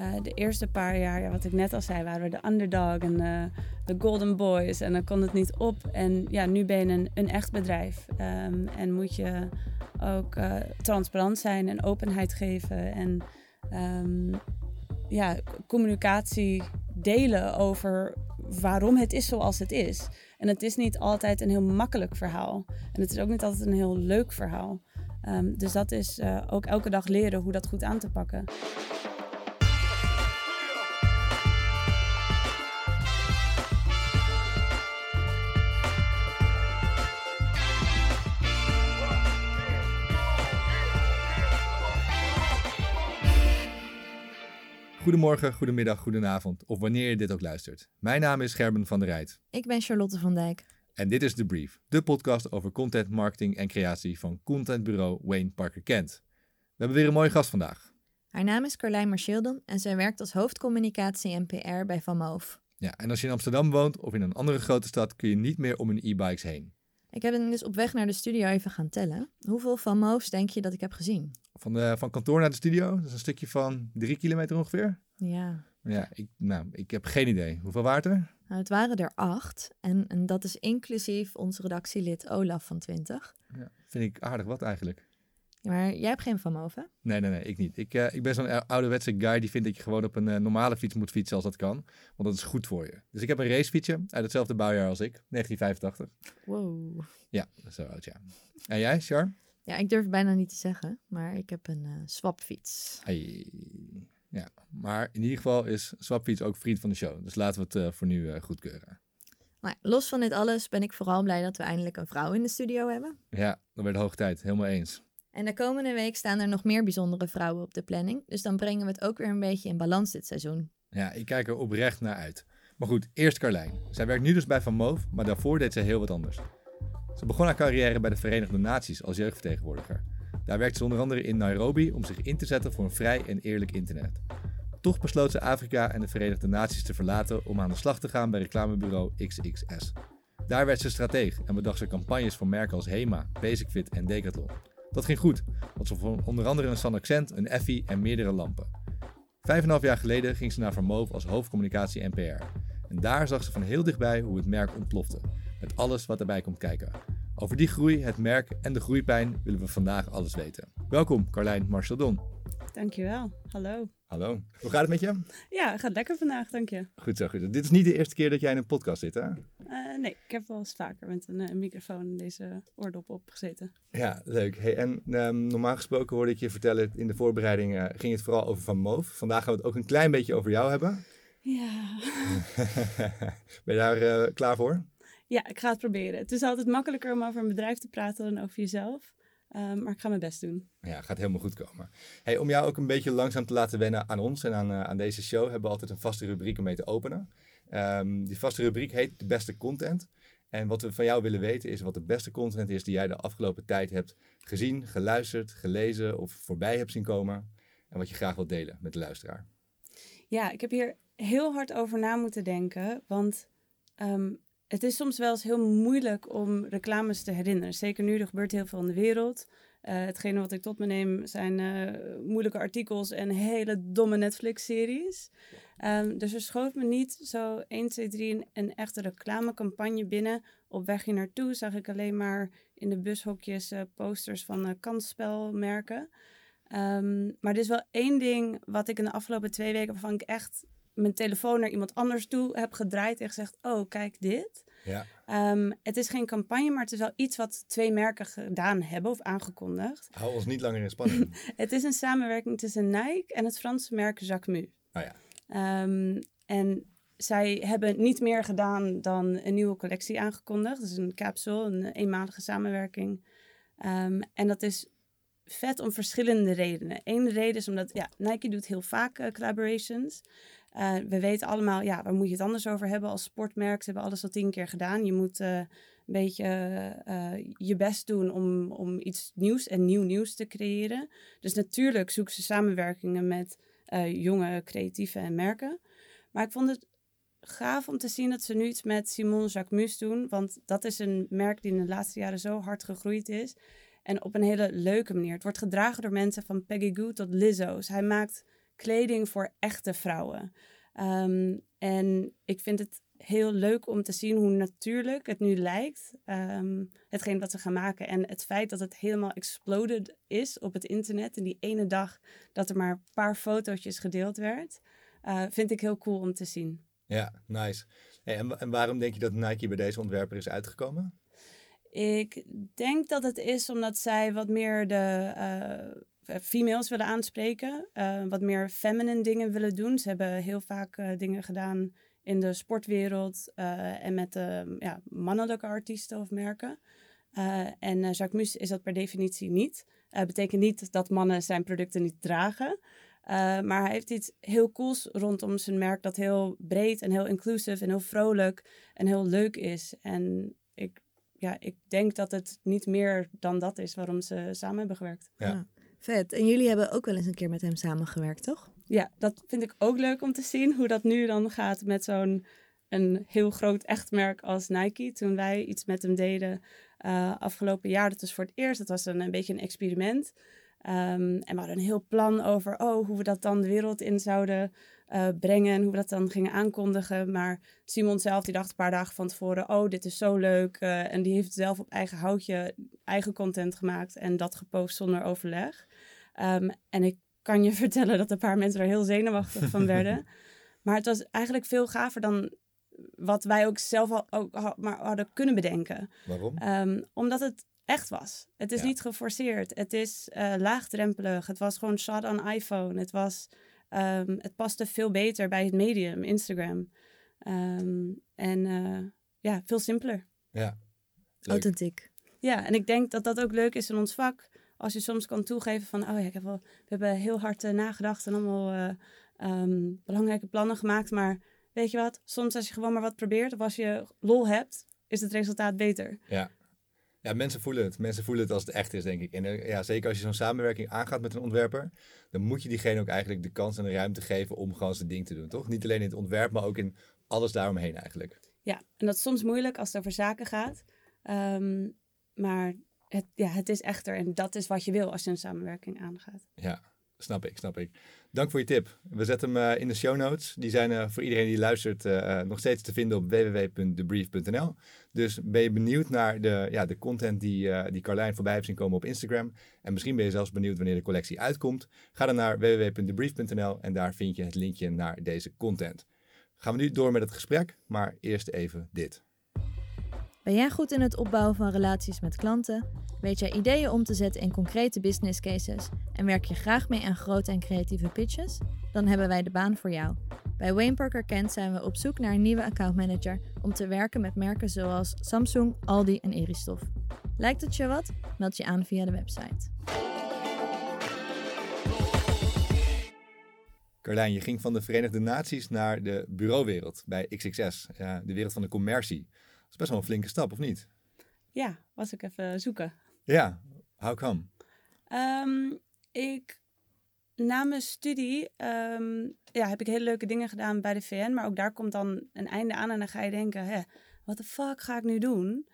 eh, de eerste paar jaar, ja, wat ik net al zei, waren we de underdog en eh, de golden boys. En dan kon het niet op. En ja, nu ben je een, een echt bedrijf. Ehm, en moet je ook uh, transparant zijn en openheid geven. En um, ja, communicatie delen over waarom het is zoals het is. En het is niet altijd een heel makkelijk verhaal. En het is ook niet altijd een heel leuk verhaal. Um, dus dat is uh, ook elke dag leren hoe dat goed aan te pakken. Goedemorgen, goedemiddag, goedenavond of wanneer je dit ook luistert. Mijn naam is Gerben van der Rijt. Ik ben Charlotte van Dijk. En dit is The Brief, de podcast over content, marketing en creatie van contentbureau Wayne Parker Kent. We hebben weer een mooie gast vandaag. Haar naam is Carlijn Marschildon en zij werkt als hoofdcommunicatie en PR bij Van Moof. Ja, en als je in Amsterdam woont of in een andere grote stad kun je niet meer om een e-bikes heen. Ik heb dus op weg naar de studio even gaan tellen. Hoeveel Van Moofs denk je dat ik heb gezien? Van, de, van kantoor naar de studio, dat is een stukje van drie kilometer ongeveer. Ja. Ja, ik, nou, ik heb geen idee. Hoeveel waren het er? Nou, het waren er acht. En, en dat is inclusief ons redactielid Olaf van 20. Ja, vind ik aardig wat eigenlijk. Maar jij hebt geen Van Moven? Nee, nee, nee, ik niet. Ik, uh, ik ben zo'n ouderwetse guy die vindt dat je gewoon op een uh, normale fiets moet fietsen als dat kan. Want dat is goed voor je. Dus ik heb een racefietsje uit hetzelfde bouwjaar als ik, 1985. Wow. Ja, zo oud, ja. En jij, Char? Ja, ik durf bijna niet te zeggen, maar ik heb een uh, swapfiets. Hey. Ja, maar in ieder geval is Swapfiets ook vriend van de show. Dus laten we het voor nu goedkeuren. Maar los van dit alles ben ik vooral blij dat we eindelijk een vrouw in de studio hebben. Ja, dat werd hoog tijd. Helemaal eens. En de komende week staan er nog meer bijzondere vrouwen op de planning. Dus dan brengen we het ook weer een beetje in balans dit seizoen. Ja, ik kijk er oprecht naar uit. Maar goed, eerst Carlijn. Zij werkt nu dus bij Van Moof, maar daarvoor deed ze heel wat anders. Ze begon haar carrière bij de Verenigde Naties als jeugdvertegenwoordiger. Daar werkte ze onder andere in Nairobi om zich in te zetten voor een vrij en eerlijk internet. Toch besloot ze Afrika en de Verenigde Naties te verlaten om aan de slag te gaan bij reclamebureau XXS. Daar werd ze strateeg en bedacht ze campagnes voor merken als Hema, Basic-Fit en Decathlon. Dat ging goed, want ze vond onder andere een San Accent, een Effie en meerdere lampen. Vijf en een half jaar geleden ging ze naar Vermoof als hoofdcommunicatie en PR. En daar zag ze van heel dichtbij hoe het merk ontplofte, met alles wat erbij komt kijken. Over die groei, het merk en de groeipijn willen we vandaag alles weten. Welkom Carlijn Marceldon. Dankjewel, hallo. Hallo, hoe gaat het met je? Ja, het gaat lekker vandaag, dank je. Goed zo, goed. Dit is niet de eerste keer dat jij in een podcast zit, hè? Uh, nee, ik heb wel eens vaker met een, een microfoon in deze oordop opgezeten. Ja, leuk. Hey, en um, normaal gesproken hoorde ik je vertellen, in de voorbereiding uh, ging het vooral over Van Moof. Vandaag gaan we het ook een klein beetje over jou hebben. Ja. ben je daar uh, klaar voor? Ja, ik ga het proberen. Het is altijd makkelijker om over een bedrijf te praten dan over jezelf. Um, maar ik ga mijn best doen. Ja, gaat helemaal goed komen. Hey, om jou ook een beetje langzaam te laten wennen aan ons en aan, uh, aan deze show, hebben we altijd een vaste rubriek om mee te openen. Um, die vaste rubriek heet de beste content. En wat we van jou willen weten is wat de beste content is die jij de afgelopen tijd hebt gezien, geluisterd, gelezen of voorbij hebt zien komen. En wat je graag wilt delen met de luisteraar. Ja, ik heb hier heel hard over na moeten denken. Want um, het is soms wel eens heel moeilijk om reclames te herinneren. Zeker nu, er gebeurt heel veel in de wereld. Uh, hetgene wat ik tot me neem zijn uh, moeilijke artikels en hele domme Netflix-series. Um, dus er schoot me niet zo 1, 2, 3 een, echte reclamecampagne binnen. Op weg hier naartoe zag ik alleen maar in de bushokjes uh, posters van kansspelmerken. Um, maar er is wel één ding wat ik in de afgelopen twee weken waarvan ik echt mijn telefoon naar iemand anders toe heb gedraaid en gezegd: Oh, kijk dit. Ja. Um, het is geen campagne, maar het is wel iets wat twee merken gedaan hebben of aangekondigd. Hou ons niet langer in spanning. het is een samenwerking tussen Nike en het Franse merk Jacquemus. Oh ja. Um, en zij hebben niet meer gedaan dan een nieuwe collectie aangekondigd. Is een capsule, een eenmalige samenwerking. Um, en dat is vet om verschillende redenen. Eén reden is omdat ja, Nike doet heel vaak uh, collaborations. Uh, we weten allemaal, ja, waar moet je het anders over hebben als sportmerk? Ze hebben alles al tien keer gedaan. Je moet uh, een beetje uh, je best doen om, om iets nieuws en nieuw nieuws te creëren. Dus natuurlijk zoeken ze samenwerkingen met jonge creatieven en merken. Maar ik vond het gaaf om te zien dat ze nu iets met Simon Jacquemus doen. Want dat is een merk die in de laatste jaren zo hard gegroeid is. En op een hele leuke manier. Het wordt gedragen door mensen van Peggy Goo tot Lizzo's. Hij maakt kleding voor echte vrouwen. Ehm, en ik vind het heel leuk om te zien hoe natuurlijk het nu lijkt, ehm, hetgeen wat ze gaan maken. En het feit dat het helemaal exploded is op het internet in die ene dag dat er maar een paar fotootjes gedeeld werd, uh, vind ik heel cool om te zien. Ja, nice. en, en waarom denk je dat Nike bij deze ontwerper is uitgekomen? Ik denk dat het is omdat zij wat meer de uh, females willen aanspreken. Uh, wat meer feminine dingen willen doen. Ze hebben heel vaak uh, dingen gedaan in de sportwereld en met ja, mannelijke artiesten of merken. en Jacques Mus is dat per definitie niet. Dat betekent niet dat mannen zijn producten niet dragen. maar hij heeft iets heel cools rondom zijn merk dat heel breed en heel inclusief en heel vrolijk en heel leuk is. En ik ja, ik denk dat het niet meer dan dat is waarom ze samen hebben gewerkt. Ja. Vet. En jullie hebben ook wel eens een keer met hem samengewerkt, toch? Ja, dat vind ik ook leuk om te zien hoe dat nu dan gaat met zo'n een heel groot echt merk als Nike. Toen wij iets met hem deden uh, afgelopen jaar, dat was voor het eerst, dat was een, beetje een experiment. Um, en we hadden een heel plan over oh, hoe we dat dan de wereld in zouden uh, brengen en hoe we dat dan gingen aankondigen. Maar Simon zelf, die dacht een paar dagen van tevoren, oh, dit is zo leuk. Uh, en die heeft zelf op eigen houtje eigen content gemaakt en dat gepost zonder overleg. Um, en ik kan je vertellen dat een paar mensen er heel zenuwachtig van werden. maar het was eigenlijk veel gaver dan wat wij ook zelf al, ook maar hadden kunnen bedenken. Waarom? Um, omdat het echt was. Het is niet geforceerd. Het is uh, laagdrempelig. Het was gewoon shot on iPhone. Het was Um, het paste veel beter bij het medium, Instagram. Um, en uh, ja, veel simpeler. Ja. Authentiek. Ja, en ik denk dat dat ook leuk is in ons vak. Als je soms kan toegeven van, oh ja, ik heb wel, we hebben heel hard uh, nagedacht en allemaal uh, um, belangrijke plannen gemaakt. Maar weet je wat, soms als je gewoon maar wat probeert of als je lol hebt, is het resultaat beter. Ja. Ja, mensen voelen het. Mensen voelen het als het echt is, denk ik. En eh, ja, zeker als je zo'n samenwerking aangaat met een ontwerper, dan moet je diegene ook eigenlijk de kans en de ruimte geven om gewoon zijn ding te doen, toch? Niet alleen in het ontwerp, maar ook in alles daaromheen eigenlijk. Ja, en dat is soms moeilijk als het over zaken gaat. Um, maar het, ja, het is echter en dat is wat je wil als je een samenwerking aangaat. Ja, snap ik, snap ik. Dank voor je tip. We zetten hem uh, in de show notes. Die zijn uh, voor iedereen die luistert uh, nog steeds te vinden op www.debrief.nl. Dus ben je benieuwd naar de, ja, de content die, die Carlijn voorbij heeft zien komen op Instagram. En misschien ben je zelfs benieuwd wanneer de collectie uitkomt. Ga dan naar www.debrief.nl en daar vind je het linkje naar deze content. Gaan we nu door met het gesprek, maar eerst even dit. Ben jij goed in het opbouwen van relaties met klanten? Weet jij ideeën om te zetten in concrete business cases en werk je graag mee aan grote en creatieve pitches? Dan hebben wij de baan voor jou. Bij Wayne Parker Kent zijn we op zoek naar een nieuwe accountmanager om te werken met merken zoals Samsung, Aldi en Eristoff. Lijkt het je wat? Meld je aan via de website. Carlijn, je ging van de Verenigde Naties naar de bureauwereld bij XXS, ja, de wereld van de commercie. Is best wel een flinke stap, of niet? Ja, was ik even zoeken. Ja, how come? Um, ik, na mijn studie um, ja, heb ik hele leuke dingen gedaan bij de VN. Maar ook daar komt dan een einde aan en dan ga je denken, hè, wat de fuck ga ik nu doen?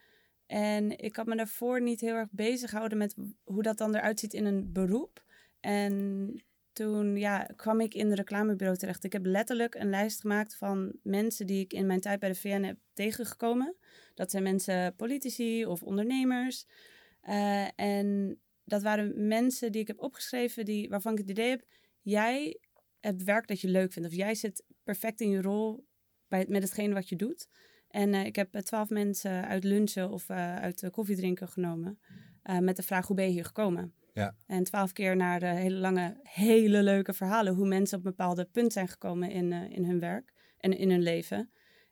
En ik had me daarvoor niet heel erg bezig gehouden met hoe dat dan eruit ziet in een beroep. En toen ja, kwam ik in de reclamebureau terecht. Ik heb letterlijk een lijst gemaakt van mensen die ik in mijn tijd bij de VN heb tegengekomen. Dat zijn mensen, politici of ondernemers. Uh, en dat waren mensen die ik heb opgeschreven, die, waarvan ik het idee heb, jij hebt werk dat je leuk vindt. Of jij zit perfect in je rol bij, met hetgeen wat je doet. En uh, ik heb eh, twaalf mensen uit lunchen of uit koffiedrinken genomen. met de vraag, hoe ben je hier gekomen? Ja. En twaalf keer naar de hele lange, hele leuke verhalen. Hoe mensen op een bepaalde punt zijn gekomen in, in hun werk en in hun leven.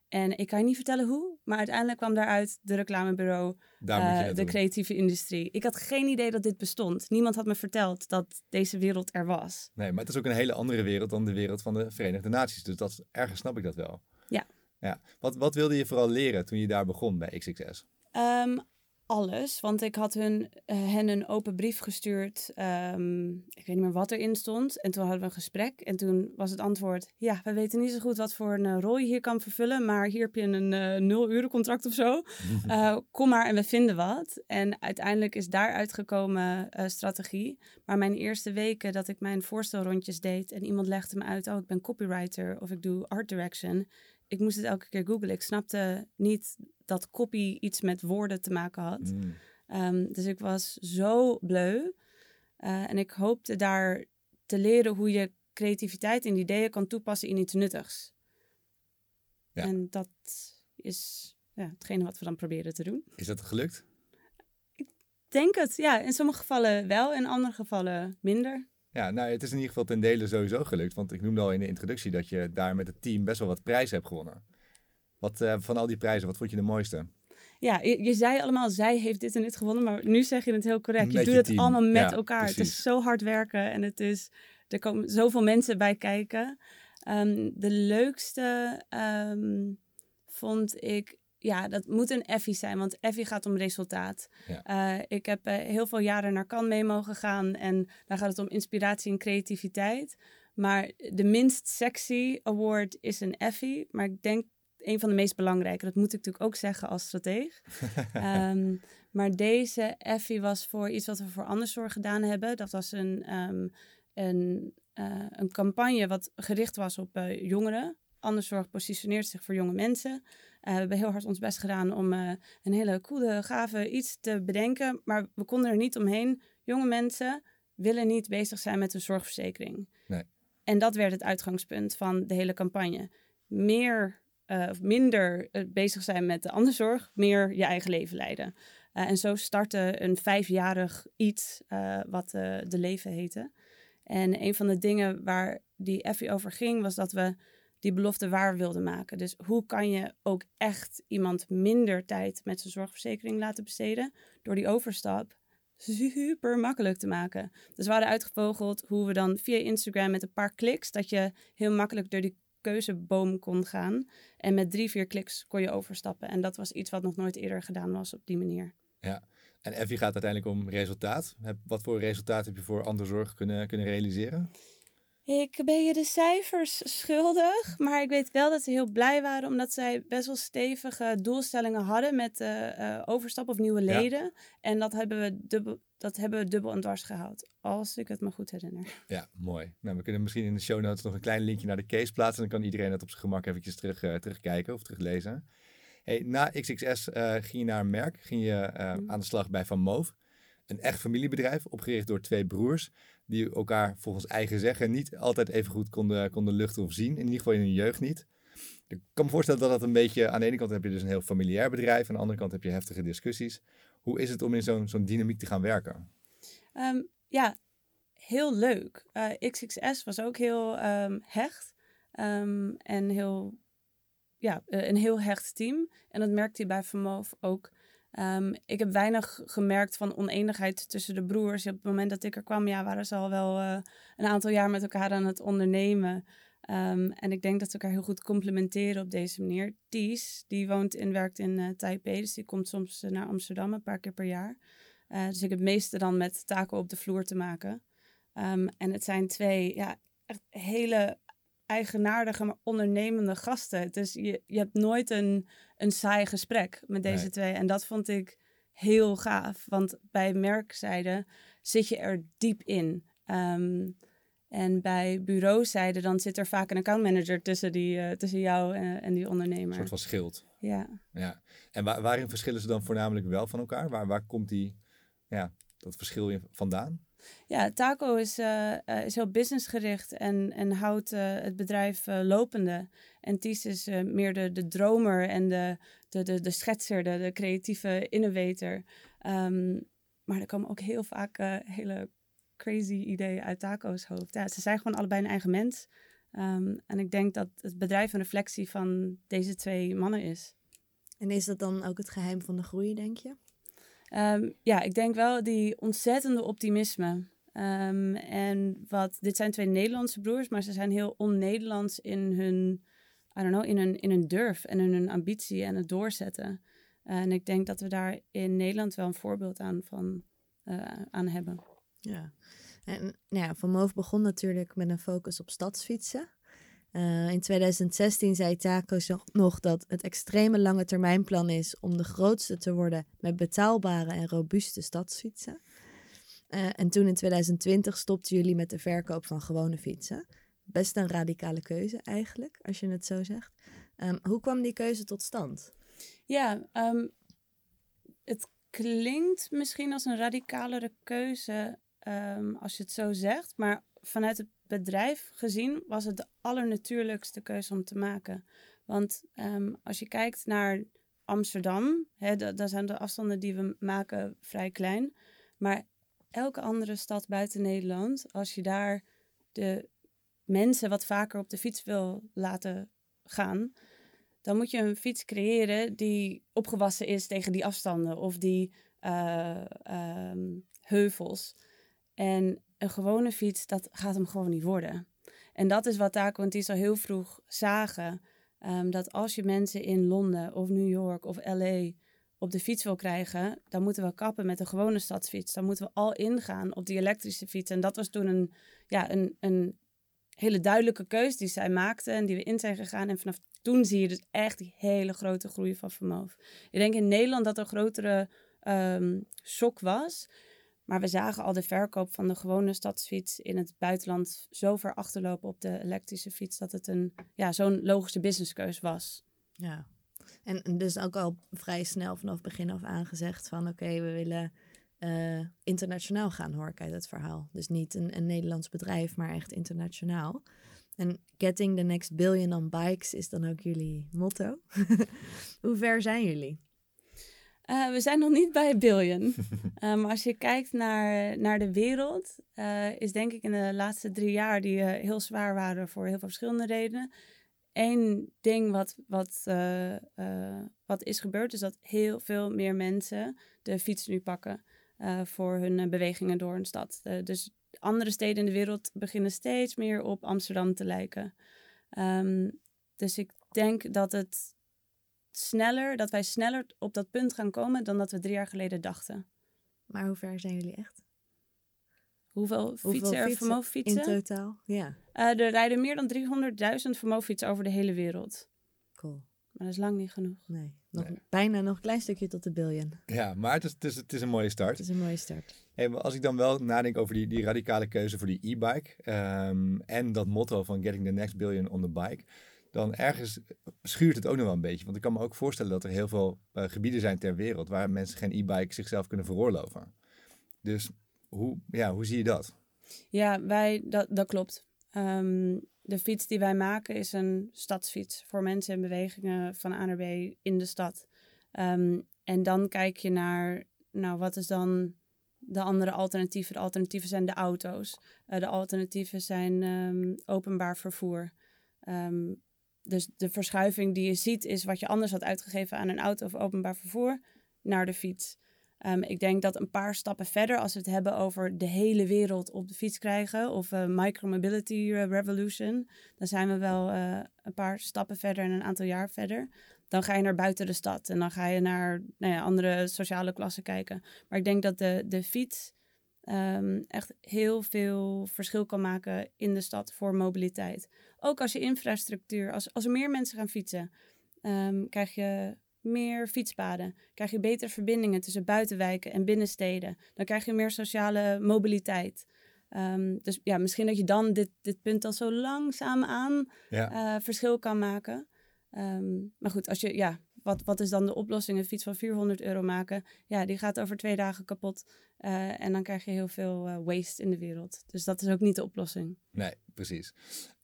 En ik kan je niet vertellen hoe, maar uiteindelijk kwam daaruit de reclamebureau, uh, de creatieve industrie. Ik had geen idee dat dit bestond. Niemand had me verteld dat deze wereld er was. Nee, maar het is ook een hele andere wereld dan de wereld van de Verenigde Naties. Dus dat, ergens snap ik dat wel. Ja. ja. Wat, wat wilde je vooral leren toen je daar begon bij XXS? Um, alles. Want ik had hun, eh, hen een open brief gestuurd. Ehm, ik weet niet meer wat erin stond. En toen hadden we een gesprek. En toen was het antwoord: Ja, we weten niet zo goed wat voor een eh, rol je hier kan vervullen. Maar hier heb je een uh, nul uren contract of zo. kom maar en we vinden wat. En uiteindelijk is daaruit gekomen strategie. Maar mijn eerste weken dat ik mijn voorstelrondjes deed. En iemand legde me uit: Oh, ik ben copywriter of ik doe art direction ik moest het elke keer googlen. Ik snapte niet dat copy iets met woorden te maken had. Mm. Ehm, dus ik was zo bleu. Uh, en ik hoopte daar te leren hoe je creativiteit en ideeën kan toepassen in iets nuttigs. Ja. En dat is ja, hetgene wat we dan proberen te doen. Is dat gelukt? Ik denk het, ja. In sommige gevallen wel, in andere gevallen minder. Ja, nou, het is in ieder geval ten dele sowieso gelukt. Want ik noemde al in de introductie dat je daar met het team best wel wat prijzen hebt gewonnen. Wat, uh, van al die prijzen, wat vond je de mooiste? Ja, je, je, zei allemaal, zij heeft dit en dit gewonnen. Maar nu zeg je het heel correct. je doet het allemaal met elkaar. Het is zo hard werken en het is, er komen zoveel mensen bij kijken. Um, de leukste um, vond ik ja, dat moet een Effie zijn, want Effie gaat om resultaat. Uh, ik heb uh, heel veel jaren naar Cannes mee mogen gaan en daar gaat het om inspiratie en creativiteit. Maar de minst sexy award is een Effie, maar ik denk een van de meest belangrijke. Dat moet ik natuurlijk ook zeggen als strateeg. um, maar deze Effie was voor iets wat we voor Anderszorg gedaan hebben. Dat was een, um, een, uh, een campagne wat gericht was op jongeren. Anderszorg positioneert zich voor jonge mensen. Uh, we hebben heel hard ons best gedaan om uh, een hele coole, gave iets te bedenken. Maar we konden er niet omheen. Jonge mensen willen niet bezig zijn met een zorgverzekering. Nee. En dat werd het uitgangspunt van de hele campagne. Meer uh, of minder bezig zijn met de anderzorg, meer je eigen leven leiden. en zo startte een vijfjarig iets wat de leven heette. En een van de dingen waar die Effie over ging, was dat we die belofte waar wilde maken. Dus hoe kan je ook echt iemand minder tijd met zijn zorgverzekering laten besteden door die overstap super makkelijk te maken. Dus we hadden uitgevogeld hoe we dan via Instagram met een paar kliks dat je heel makkelijk door die keuzeboom kon gaan en met drie, vier kliks kon je overstappen. En dat was iets wat nog nooit eerder gedaan was op die manier. Ja, en Effie gaat uiteindelijk om resultaat. Wat voor resultaat heb je voor Anderzorg kunnen, kunnen realiseren? Ik ben je de cijfers schuldig, maar ik weet wel dat ze heel blij waren omdat zij best wel stevige doelstellingen hadden met uh, overstap of nieuwe leden. En dat hebben, we dubbel, dat hebben we dubbel en dwars gehaald, als ik het me goed herinner. Ja, mooi. Nou, we kunnen misschien in de show notes nog een klein linkje naar de case plaatsen. Dan kan iedereen het op zijn gemak eventjes terug, uh, terugkijken of teruglezen. Hey, na XXS ging je naar een merk, ging je mm. aan de slag bij Van Moof. Een echt familiebedrijf, opgericht door twee broers die elkaar volgens eigen zeggen niet altijd even goed konden, konden luchten of zien. In ieder geval in hun jeugd niet. Ik kan me voorstellen dat dat een beetje, aan de ene kant heb je dus een heel familiair bedrijf, aan de andere kant heb je heftige discussies. Hoe is het om in zo'n zo'n dynamiek te gaan werken? Ehm, ja, heel leuk. Eh, XXS was ook heel um, hecht um, en heel, ja, uh, een heel hecht team. En dat merkte je bij Vermoof ook. Um, ik heb weinig gemerkt van oneenigheid tussen de broers. Op het moment dat ik er kwam, ja, waren ze al wel uh, een aantal jaar met elkaar aan het ondernemen. Um, en ik denk dat ze elkaar heel goed complementeren op deze manier. Ties, die woont en werkt in uh, Taipei, dus die komt soms uh, naar Amsterdam een paar keer per jaar. dus ik heb het meeste dan met taken op de vloer te maken. Um, en het zijn twee ja, echt hele eigenaardige, maar ondernemende gasten. Dus je, je hebt nooit een, een saai gesprek met deze twee. En dat vond ik heel gaaf. Want bij merkzijde zit je er diep in. Ehm, en bij bureauzijde dan zit er vaak een accountmanager tussen, die, uh, tussen jou en, en, die ondernemer. Een soort van schild. Ja. ja. En waar, waarin verschillen ze dan voornamelijk wel van elkaar? Waar, waar komt die, ja, dat verschil vandaan? Ja, Taco is, uh, is heel businessgericht en, en houdt uh, het bedrijf lopende. En Ties is meer de, de dromer en de, de, de, de schetser, de, de creatieve innovator. Um, maar er komen ook heel vaak hele crazy ideeën uit Taco's hoofd. Ja, ze zijn gewoon allebei een eigen mens. Um, en ik denk dat het bedrijf een reflectie van deze twee mannen is. En is dat dan ook het geheim van de groei, denk je? Um, ja, ik denk wel die ontzettende optimisme. Um, en wat, dit zijn twee Nederlandse broers, maar ze zijn heel on-Nederlands in hun, I don't know, in hun, in hun durf en in hun ambitie en het doorzetten. en ik denk dat we daar in Nederland wel een voorbeeld aan, van, eh, aan hebben. Ja, en nou ja, Van Moof begon natuurlijk met een focus op stadsfietsen. Uh, in 2016 zei Taco nog dat het extreme lange termijnplan is om de grootste te worden met betaalbare en robuuste stadsfietsen. Uh, en toen in 2020 stopten jullie met de verkoop van gewone fietsen. Best een radicale keuze eigenlijk, als je het zo zegt. Um, hoe kwam die keuze tot stand? Ja, um, het klinkt misschien als een radicalere keuze um, als je het zo zegt. Maar vanuit het bedrijf gezien was het de allernatuurlijkste keuze om te maken. Want um, als je kijkt naar Amsterdam, hè, daar zijn de afstanden die we maken vrij klein. Maar elke andere stad buiten Nederland, als je daar de mensen wat vaker op de fiets wil laten gaan, dan moet je een fiets creëren die opgewassen is tegen die afstanden of die uh, um, heuvels. En een gewone fiets, dat gaat hem gewoon niet worden. En dat is wat Taco en Ties heel vroeg zagen. Um, dat als je mensen in Londen of New York of LA op de fiets wil krijgen, dan moeten we kappen met een gewone stadsfiets. Dan moeten we al ingaan op die elektrische fiets. En dat was toen een, ja, een, een hele duidelijke keuze die zij maakten en die we in zijn gegaan. En vanaf toen zie je dus echt die hele grote groei van Vermoof. Ik denk in Nederland dat er een grotere um, shock was. Maar we zagen al de verkoop van de gewone stadsfiets in het buitenland zo ver achterlopen op de elektrische fiets dat het een ja, zo'n logische businesskeus was. Ja, en dus ook al vrij snel vanaf begin af aangezegd van oké, we willen uh, internationaal gaan, hoor ik uit het verhaal. Dus niet een, een Nederlands bedrijf, maar echt internationaal. En getting the next billion on bikes is dan ook jullie motto. Hoe ver zijn jullie? Uh, we zijn nog niet bij een billion. uh, maar als je kijkt naar, naar de wereld, uh, is denk ik in de laatste drie jaar, die heel zwaar waren voor heel veel verschillende redenen. Eén ding wat, wat, wat is gebeurd, is dat heel veel meer mensen de fiets nu pakken voor hun bewegingen door een stad. dus andere steden in de wereld beginnen steeds meer op Amsterdam te lijken. Um, dus ik denk dat het sneller, dat wij sneller op dat punt gaan komen dan dat we drie jaar geleden dachten. Maar hoe ver zijn jullie echt? Hoeveel fietsen er vermogenfietsen? In totaal, ja. Uh, er rijden meer dan 300.000 vermogenfietsen over de hele wereld. Cool. Maar dat is lang niet genoeg. Nee, nog, nee. bijna nog een klein stukje tot de billion. Ja, maar het is, het is, het is een mooie start. Het is een mooie start. Hey, maar als ik dan wel nadenk over die, die radicale keuze voor die e-bike um, en dat motto van getting the next billion on the bike, dan ergens schuurt het ook nog wel een beetje. Want ik kan me ook voorstellen dat er heel veel uh, gebieden zijn ter wereld waar mensen geen e-bike zichzelf kunnen veroorloven. Dus hoe, ja, hoe zie je dat? Ja, wij, dat, dat klopt. Um, de fiets die wij maken is een stadsfiets voor mensen en bewegingen van A naar B in de stad. Um, en dan kijk je naar, nou, wat is dan de andere alternatieven? De alternatieven zijn de auto's. Uh, de alternatieven zijn um, openbaar vervoer. Dus de verschuiving die je ziet is wat je anders had uitgegeven aan een auto of openbaar vervoer naar de fiets. Um, ik denk dat een paar stappen verder, als we het hebben over de hele wereld op de fiets krijgen of uh, micromobility revolution, dan zijn we wel uh, een paar stappen verder en een aantal jaar verder. Dan ga je naar buiten de stad en dan ga je naar nou ja, andere sociale klassen kijken. Maar ik denk dat de, de fiets um, echt heel veel verschil kan maken in de stad voor mobiliteit. Ook als je infrastructuur, als, als er meer mensen gaan fietsen, um, krijg je meer fietspaden. Krijg je betere verbindingen tussen buitenwijken en binnensteden. Dan krijg je meer sociale mobiliteit. Um, dus ja, misschien dat je dan dit, dit punt al zo langzaam aan ja. uh, verschil kan maken. Um, maar goed, als je, ja, wat, wat is dan de oplossing? Een fiets van 400 euro maken. Ja, die gaat over twee dagen kapot. Uh, en dan krijg je heel veel uh, waste in de wereld. Dus dat is ook niet de oplossing. Nee, precies.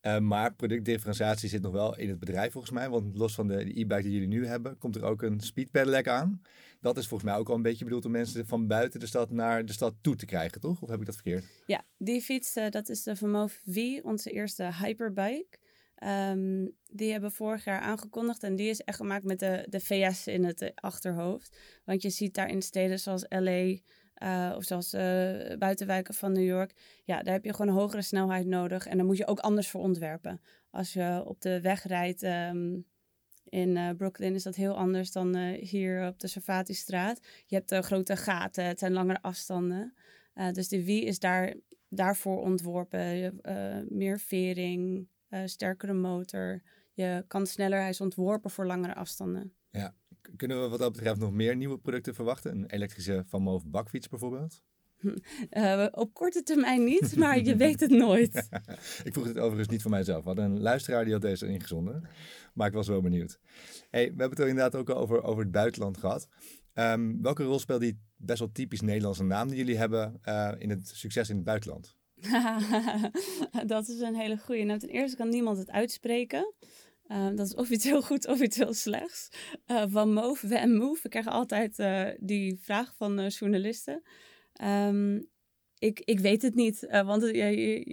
Uh, maar productdifferentiatie zit nog wel in het bedrijf volgens mij. Want los van de e-bike die jullie nu hebben, komt er ook een speed pedelec aan. Dat is volgens mij ook al een beetje bedoeld om mensen van buiten de stad naar de stad toe te krijgen, toch? Of heb ik dat verkeerd? Ja, die fiets, dat is de Vermove V, onze eerste hyperbike. Um, die hebben vorig jaar aangekondigd en die is echt gemaakt met de, de VS in het achterhoofd. Want je ziet daar in steden zoals LA, uh, of zoals uh, buitenwijken van New York, ja, daar heb je gewoon hogere snelheid nodig. En dan moet je ook anders voor ontwerpen. Als je op de weg rijdt, um, In Brooklyn is dat heel anders dan hier op de Servati-straat. Je hebt grote gaten, het zijn langere afstanden. dus de wie is daar, daarvoor ontworpen. meer vering, sterkere motor. Je kan sneller, hij is ontworpen voor langere afstanden. Ja, kunnen we wat dat betreft nog meer nieuwe producten verwachten? Een elektrische Van Moof bakfiets bijvoorbeeld? Uh, op korte termijn niet, maar je weet het nooit. ik vroeg het overigens niet voor mijzelf. We hadden een luisteraar die had deze ingezonden. Maar ik was wel benieuwd. Hey, we hebben het er inderdaad ook al over, over het buitenland gehad. Um, welke rol speelt die best wel typisch Nederlandse naam die jullie hebben uh, in het succes in het buitenland? dat is een hele goede. Nou, ten eerste kan niemand het uitspreken. Uh, dat is of iets heel goed of iets heel slechts. Uh, van Move, en Move. We krijgen altijd uh, die vraag van journalisten. Um, ik, ik weet het niet, want je,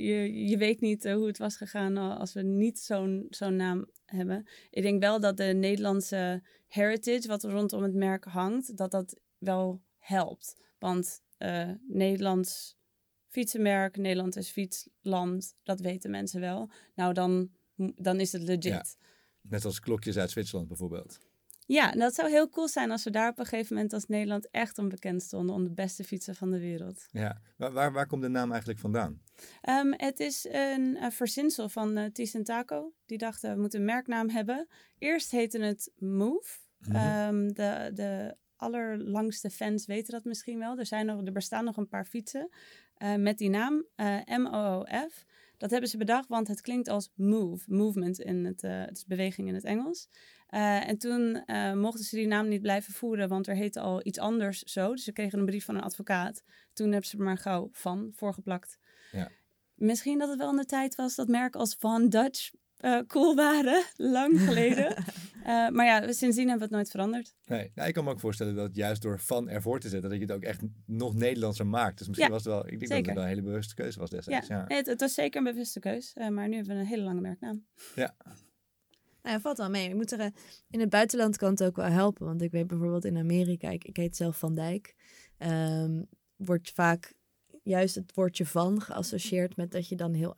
je, je weet niet hoe het was gegaan als we niet zo'n zo'n naam hebben. Ik denk wel dat de Nederlandse heritage, wat rondom het merk hangt, dat dat wel helpt. Want Nederlands fietsenmerk, Nederland is fietsland, dat weten mensen wel. Nou, dan, dan is het legit. Ja, net als klokjes uit Zwitserland bijvoorbeeld. Ja, dat zou heel cool zijn als we daar op een gegeven moment als Nederland echt onbekend stonden om de beste fietsen van de wereld. Ja, waar, waar, waar komt de naam eigenlijk vandaan? Um, het is een, een verzinsel van uh, Ties en Taco. Die dachten, we moeten een merknaam hebben. Eerst heette het Move. Mm -hmm. um, de, de allerlangste fans weten dat misschien wel. Er, zijn nog, er bestaan nog een paar fietsen uh, met die naam, uh, M-O-O-F. Dat hebben ze bedacht, want het klinkt als move, movement in het, uh, het is beweging in het Engels. En toen mochten ze die naam niet blijven voeren, want er heette al iets anders zo. Dus ze kregen een brief van een advocaat. Toen hebben ze er maar gauw van voorgeplakt. Ja. Misschien dat het wel in de tijd was dat merken als Van Dutch uh, cool waren, lang geleden. maar ja, sindsdien hebben we het nooit veranderd. Nee, nou, ik kan me ook voorstellen dat juist door van ervoor te zetten, dat je het ook echt nog Nederlandser maakt. Dus misschien ja, was het wel, ik denk zeker. dat het wel een hele bewuste keuze was destijds. Ja, ja. Nee, het, het, was zeker een bewuste keuze, maar nu hebben we een hele lange merknaam. Ja, nou, valt wel mee. Ik moet zeggen, in het buitenland kan het ook wel helpen. Want ik weet bijvoorbeeld in Amerika, ik, ik heet zelf Van Dijk. Um, wordt vaak juist het woordje van geassocieerd met dat je dan heel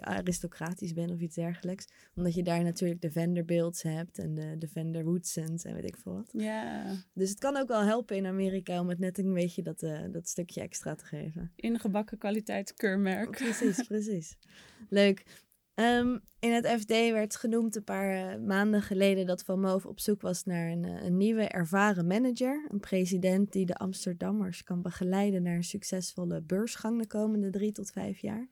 aristocratisch bent of iets dergelijks. Omdat je daar natuurlijk de Vanderbilts hebt en de, de Vander Woodsons en weet ik veel wat. Ja. Dus het kan ook wel helpen in Amerika om het net een beetje dat, uh, dat stukje extra te geven. Ingebakken kwaliteitskeurmerk. precies, precies. Leuk. Um, in het FD werd genoemd een paar uh, maanden geleden dat Van Moof op zoek was naar een, uh, een, nieuwe ervaren manager. Een president die de Amsterdammers kan begeleiden naar een succesvolle beursgang de komende drie tot vijf jaar.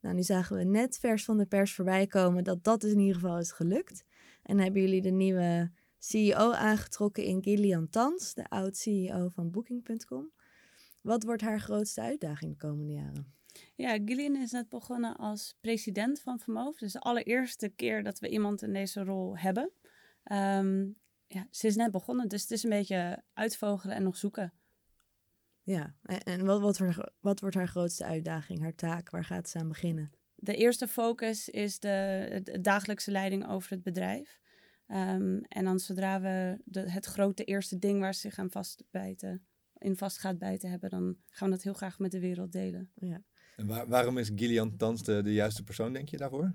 Nou, nu zagen we net vers van de pers voorbij komen dat dat dus in ieder geval is gelukt. En hebben jullie de nieuwe CEO aangetrokken in Gillian Tans, de oud-CEO van Booking.com. Wat wordt haar grootste uitdaging de komende jaren? Ja, Gillian is net begonnen als president van Vermoof. Dus de allereerste keer dat we iemand in deze rol hebben. Um, ja, ze is net begonnen, dus het is een beetje uitvogelen en nog zoeken. Ja, en wat, wat, wordt, wat wordt haar grootste uitdaging, haar taak? Waar gaat ze aan beginnen? De eerste focus is de, de dagelijkse leiding over het bedrijf. Um, en dan zodra we de, het grote eerste ding waar ze zich aan vastbijten, in vast gaat bijten hebben, dan gaan we dat heel graag met de wereld delen. Ja. En waar, waarom is Gillian Tans de, juiste persoon, denk je, daarvoor?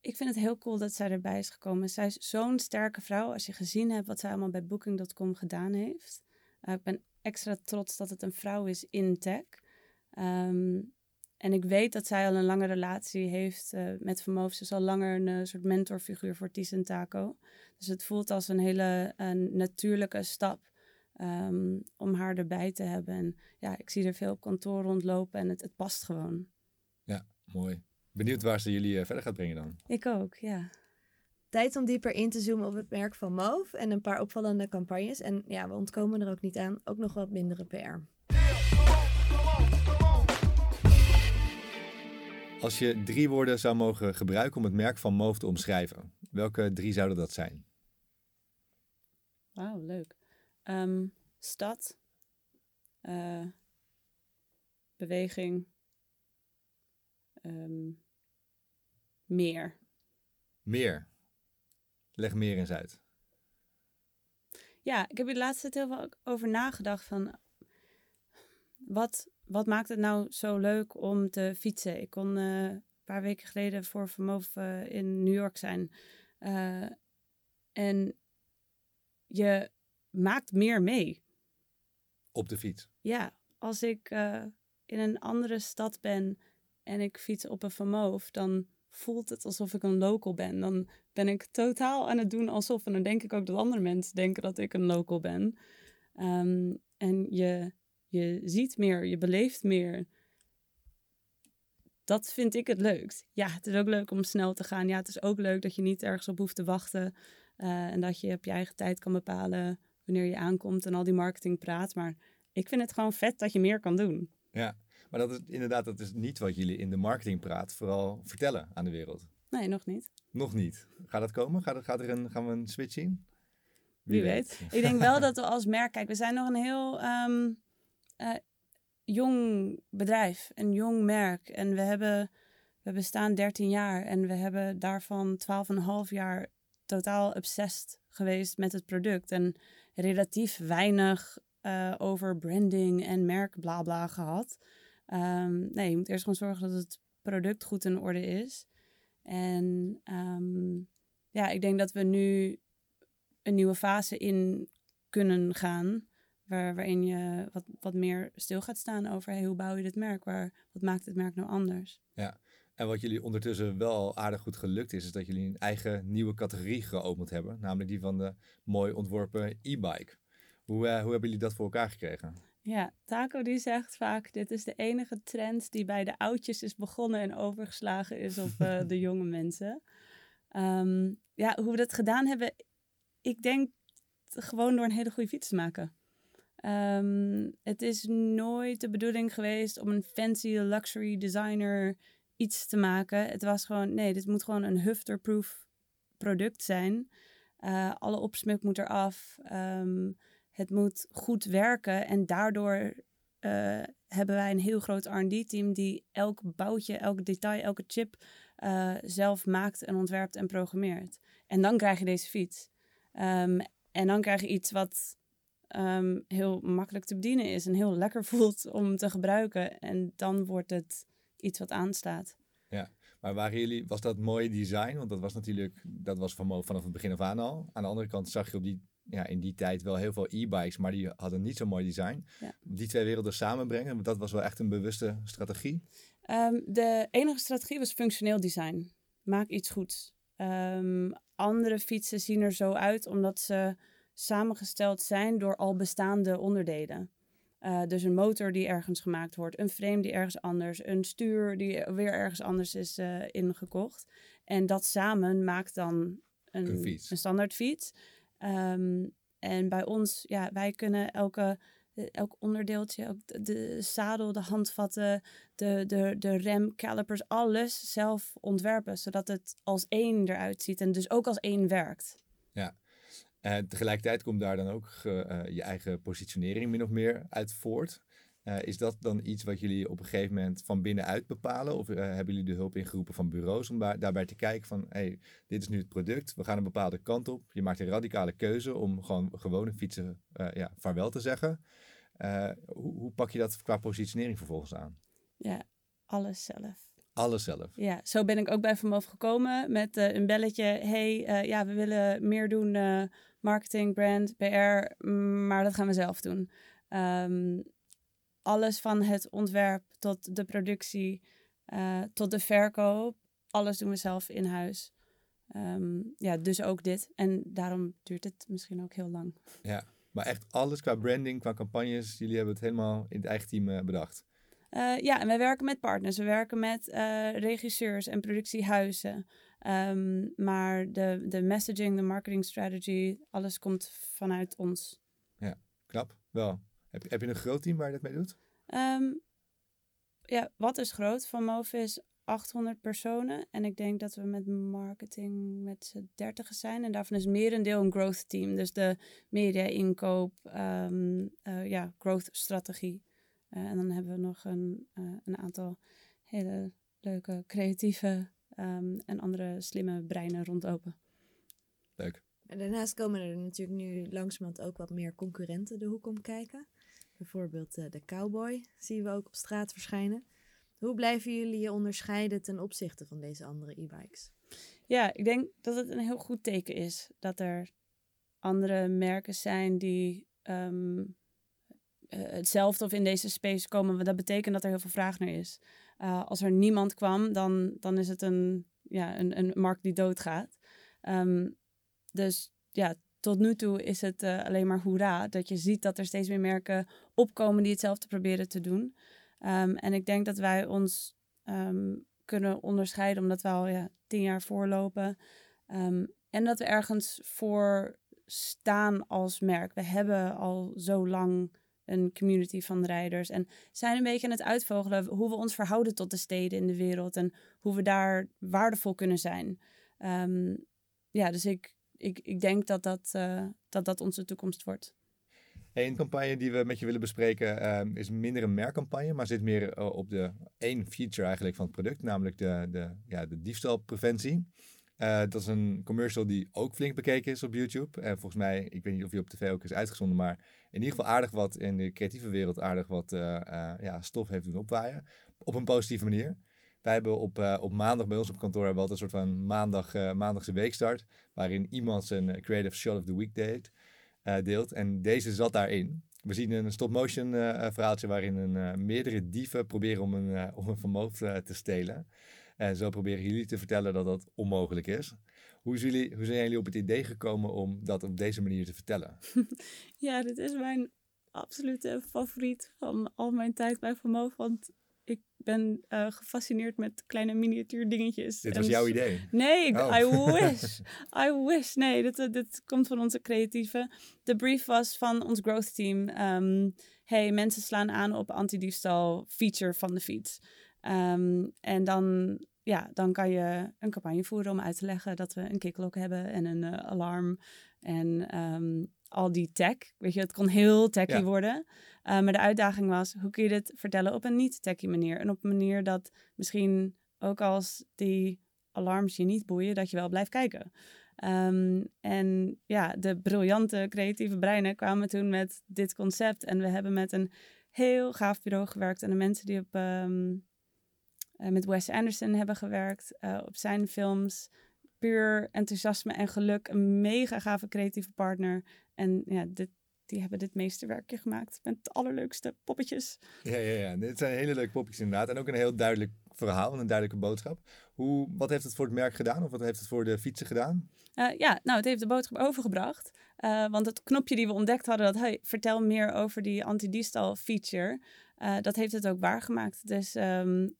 Ik vind het heel cool dat zij erbij is gekomen. Zij is zo'n sterke vrouw. Als je gezien hebt wat zij allemaal bij Booking.com gedaan heeft. Uh, ik ben extra trots dat het een vrouw is in tech. Um, en ik weet dat zij al een lange relatie heeft uh, met Vermoof. Ze is al langer een uh, soort mentorfiguur voor Ties en Taco. Dus het voelt als een hele natuurlijke stap Um, om haar erbij te hebben. En ja, ik zie er veel op kantoor rondlopen en het, het past gewoon. Ja, mooi. Benieuwd waar ze jullie uh, verder gaat brengen dan. Ik ook, ja. Tijd om dieper in te zoomen op het merk van Move en een paar opvallende campagnes. En ja, we ontkomen er ook niet aan. Ook nog wat mindere PR. Als je drie woorden zou mogen gebruiken om het merk van Move te omschrijven, welke drie zouden dat zijn? Wauw, leuk. Um, stad, uh, beweging, um, meer. Meer. Leg meer eens uit. Ja, ik heb hier de laatste tijd heel veel over nagedacht van wat, wat maakt het nou zo leuk om te fietsen? Ik kon uh, een paar weken geleden voor Vermoof uh, in New York zijn. Uh, en je maakt meer mee. Op de fiets. Ja, als ik eh, in een andere stad ben en ik fiets op een vermoof, dan voelt het alsof ik een local ben. Dan ben ik totaal aan het doen alsof. En dan denk ik ook dat andere mensen denken dat ik een local ben. Ehm, en je, je ziet meer, je beleeft meer. Dat vind ik het leukst. Ja, het is ook leuk om snel te gaan. Ja, het is ook leuk dat je niet ergens op hoeft te wachten. eh, en dat je op je eigen tijd kan bepalen wanneer je aankomt en al die marketing praat. Maar ik vind het gewoon vet dat je meer kan doen. Ja, maar dat is inderdaad dat is niet wat jullie in de marketingpraat vooral vertellen aan de wereld. Nee, nog niet. Nog niet. Gaat dat komen? Gaat, gaat er een, gaan we een switch zien? Wie weet. Ik denk wel dat we als merk, kijk, we zijn nog een heel ehm, eh, jong bedrijf, een jong merk. En we hebben, we bestaan 13 jaar en we hebben daarvan 12,5 jaar totaal obsessed geweest met het product. En relatief weinig eh, over branding en merk bla bla gehad. Ehm, nee, je moet eerst gewoon zorgen dat het product goed in orde is. En ehm, ja, ik denk dat we nu een nieuwe fase in kunnen gaan. Waar, waarin je wat, wat meer stil gaat staan over hey, hoe bouw je dit merk? Waar, wat maakt het merk nou anders? En wat jullie ondertussen wel aardig goed gelukt is, is dat jullie een eigen nieuwe categorie geopend hebben. Namelijk die van de mooi ontworpen e-bike. Hoe, eh, hoe hebben jullie dat voor elkaar gekregen? Ja, Taco die zegt vaak, dit is de enige trend die bij de oudjes is begonnen en overgeslagen is op eh, de jonge mensen. Ehm, ja, hoe we dat gedaan hebben, ik denk gewoon door een hele goede fiets te maken. Ehm, het is nooit de bedoeling geweest om een fancy luxury designer iets te maken. Het was gewoon, nee, dit moet gewoon een hufterproof product zijn. Eh, alle opsmuk moet eraf. Ehm het moet goed werken en daardoor eh, hebben wij een heel groot R&D-team die elk boutje, elk detail, elke chip eh, zelf maakt en ontwerpt en programmeert. En dan krijg je deze fiets. Ehm, en dan krijg je iets wat ehm, heel makkelijk te bedienen is en heel lekker voelt om te gebruiken. En dan wordt het iets wat aanstaat. Maar waren jullie, was dat mooie design? Want dat was natuurlijk, dat was van, vanaf het begin af aan al. Aan de andere kant zag je op die, ja, in die tijd wel heel veel e-bikes, maar die hadden niet zo'n mooi design. Ja. Die twee werelden samenbrengen, dat was wel echt een bewuste strategie. Ehm, de enige strategie was functioneel design. Maak iets goeds. Ehm, andere fietsen zien er zo uit omdat ze samengesteld zijn door al bestaande onderdelen. Eh, dus een motor die ergens gemaakt wordt, een frame die ergens anders, een stuur die weer ergens anders is eh, ingekocht. En dat samen maakt dan een, Een fiets. een standaard fiets. Ehm, en bij ons, ja, wij kunnen elke, eh, elk onderdeeltje, ook de, de zadel, de handvatten, de, de, de rem, calipers, alles zelf ontwerpen. Zodat het als één eruit ziet en dus ook als één werkt. En tegelijkertijd komt daar dan ook ge- eh, je eigen positionering min of meer uit voort. Eh, is dat dan iets wat jullie op een gegeven moment van binnenuit bepalen? Of eh, hebben jullie de hulp ingeroepen van bureaus om daar, daarbij te kijken van... hey, dit is nu het product, we gaan een bepaalde kant op. Je maakt een radicale keuze om gewoon gewone fietsen eh, ja, vaarwel te zeggen. Eh, hoe, hoe pak je dat qua positionering vervolgens aan? Ja, alles zelf. Alles zelf. Ja, zo ben ik ook bij Vermoof gekomen met eh, een belletje. hey, eh, ja, we willen meer doen, eh, marketing, brand, PR, maar dat gaan we zelf doen. Ehm, alles van het ontwerp tot de productie, tot de verkoop, alles doen we zelf in huis. Ehm, ja, dus ook dit. En daarom duurt het misschien ook heel lang. Ja, maar echt alles qua branding, qua campagnes. Jullie hebben het helemaal in het eigen team bedacht. Eh, ja, en wij werken met partners. We werken met eh, regisseurs en productiehuizen. Ehm, maar de, de messaging, de marketing strategy, alles komt vanuit ons. Knap, wel. Heb, je- heb je een groot team waar je dat mee doet? Ehm, ja, wat is groot? Van Move is 800 personen. En ik denk dat we met marketing met z'n 30 zijn. En daarvan is merendeel een growth team. Dus de media-inkoop, ehm, eh, ja, growth strategie. Eh, en dan hebben we nog een, eh, een aantal hele leuke, creatieve ehm, en andere slimme breinen rondlopen. Leuk. En daarnaast komen er natuurlijk nu langzamerhand ook wat meer concurrenten de hoek om kijken. Bijvoorbeeld eh, de cowboy zien we ook op straat verschijnen. Hoe blijven jullie je onderscheiden ten opzichte van deze andere e-bikes? Ja, ik denk dat het een heel goed teken is dat er andere merken zijn die ehm, eh, hetzelfde of in deze space komen. Want dat betekent dat er heel veel vraag naar is. Uh, als er niemand kwam, dan, dan is het een, ja, een, een markt die doodgaat. Um, dus ja, tot nu toe is het uh, alleen maar hoera. Dat je ziet dat er steeds meer merken opkomen die hetzelfde proberen te doen. Um, en ik denk dat wij ons um, kunnen onderscheiden omdat we al ja, tien jaar voorlopen. en dat we ergens voor staan als merk. We hebben al zo lang een community van rijders. En zijn een beetje aan het uitvogelen hoe we ons verhouden tot de steden in de wereld en hoe we daar waardevol kunnen zijn. Um, ja, dus ik, ik, ik denk dat dat, uh, dat dat onze toekomst wordt. Een campagne die we met je willen bespreken um, is minder een merkcampagne, maar zit meer uh, op de één feature eigenlijk van het product, namelijk de, de, ja, de diefstalpreventie. Uh, dat is een commercial die ook flink bekeken is op YouTube. En volgens mij, ik weet niet of die op tv ook is uitgezonden, maar in ieder geval aardig wat in de creatieve wereld aardig wat uh, uh, ja, stof heeft doen opwaaien. Op een positieve manier. Wij hebben op, op maandag bij ons op kantoor hebben we altijd een soort van maandag, maandagse weekstart. Waarin iemand zijn creative shot of the week deed, deelt. En deze zat daarin. We zien een stop-motion verhaaltje waarin een, meerdere dieven proberen om een, om een vermogen te stelen. En zo proberen jullie te vertellen dat dat onmogelijk is. Hoe, jullie, hoe zijn jullie op het idee gekomen om dat op deze manier te vertellen? ja, dit is mijn absolute favoriet van al mijn tijd bij Vermogen. Want ik ben uh, gefascineerd met kleine miniatuur dingetjes. Dit was jouw idee? Nee, ik, oh. I wish. I wish. Nee, dit, eh, dit komt van onze creatieve. De brief was van ons growth team. Um, hey, mensen slaan aan op anti-diefstal feature van de fiets. Um, en dan, ja, dan kan je een campagne voeren om uit te leggen dat we een kicklock hebben en een uh, alarm en um, al die tech. Weet je, het kon heel techy ja. worden. Uh, maar de uitdaging was, hoe kun je dit vertellen op een niet-techy manier? En op een manier dat misschien ook als die alarms je niet boeien, dat je wel blijft kijken. Um, en ja, de briljante creatieve breinen kwamen toen met dit concept. En we hebben met een heel gaaf bureau gewerkt. En de mensen die op um, uh, met Wes Anderson hebben gewerkt uh, op zijn films. Puur enthousiasme en geluk. Een mega gave creatieve partner. En ja, dit, die hebben dit meesterwerkje gemaakt met de allerleukste poppetjes. Ja, ja, ja. Dit zijn hele leuke poppetjes inderdaad. En ook een heel duidelijk verhaal en een duidelijke boodschap. Hoe, wat heeft het voor het merk gedaan of wat heeft het voor de fietsen gedaan? Uh, ja, nou, het heeft de boodschap overgebracht. Uh, want het knopje die we ontdekt hadden, dat hey, vertel meer over die anti-diefstal feature. Uh, dat heeft het ook waargemaakt. Dus um, uh,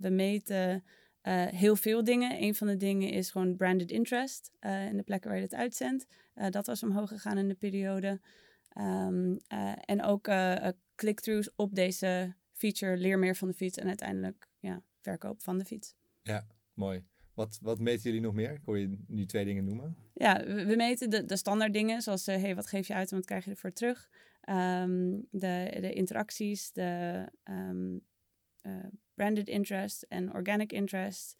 we meten uh, heel veel dingen. Een van de dingen is gewoon branded interest in de plekken waar je het uitzendt. dat was omhoog gegaan in de periode. Um, en ook click-throughs op deze feature, leer meer van de fiets en uiteindelijk ja, verkoop van de fiets. Ja, mooi. Wat, wat meten jullie nog meer? Ik hoor je nu twee dingen noemen. Ja, we, meten de, de standaard dingen, zoals uh, hey, wat geef je uit en wat krijg je ervoor terug. Um, de, de interacties, de um, uh, branded interest en organic interest,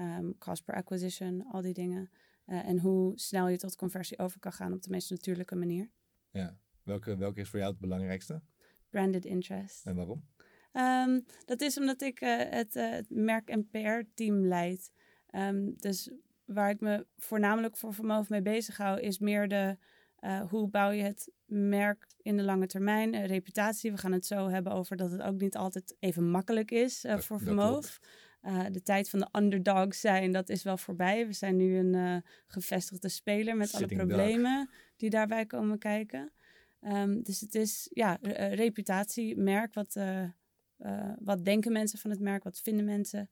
um, cost per acquisition, al die dingen. Uh, en hoe snel je tot conversie over kan gaan op de meest natuurlijke manier. Ja, welke, welke is voor jou het belangrijkste? Branded interest. En waarom? Um, dat is omdat ik uh, het, uh, het merk- en PR-team leid. Um, dus waar ik me voornamelijk voor vermogen mee bezig hou, is meer de uh, hoe bouw je het merk in de lange termijn, uh, reputatie. We gaan het zo hebben over dat het ook niet altijd even makkelijk is uh, voor Vermoof. de tijd van de underdogs zijn, dat is wel voorbij. We zijn nu een gevestigde speler met Sitting alle problemen die daarbij komen kijken. Um, dus het is ja, reputatie, merk. Wat, wat denken mensen van het merk? Wat vinden mensen?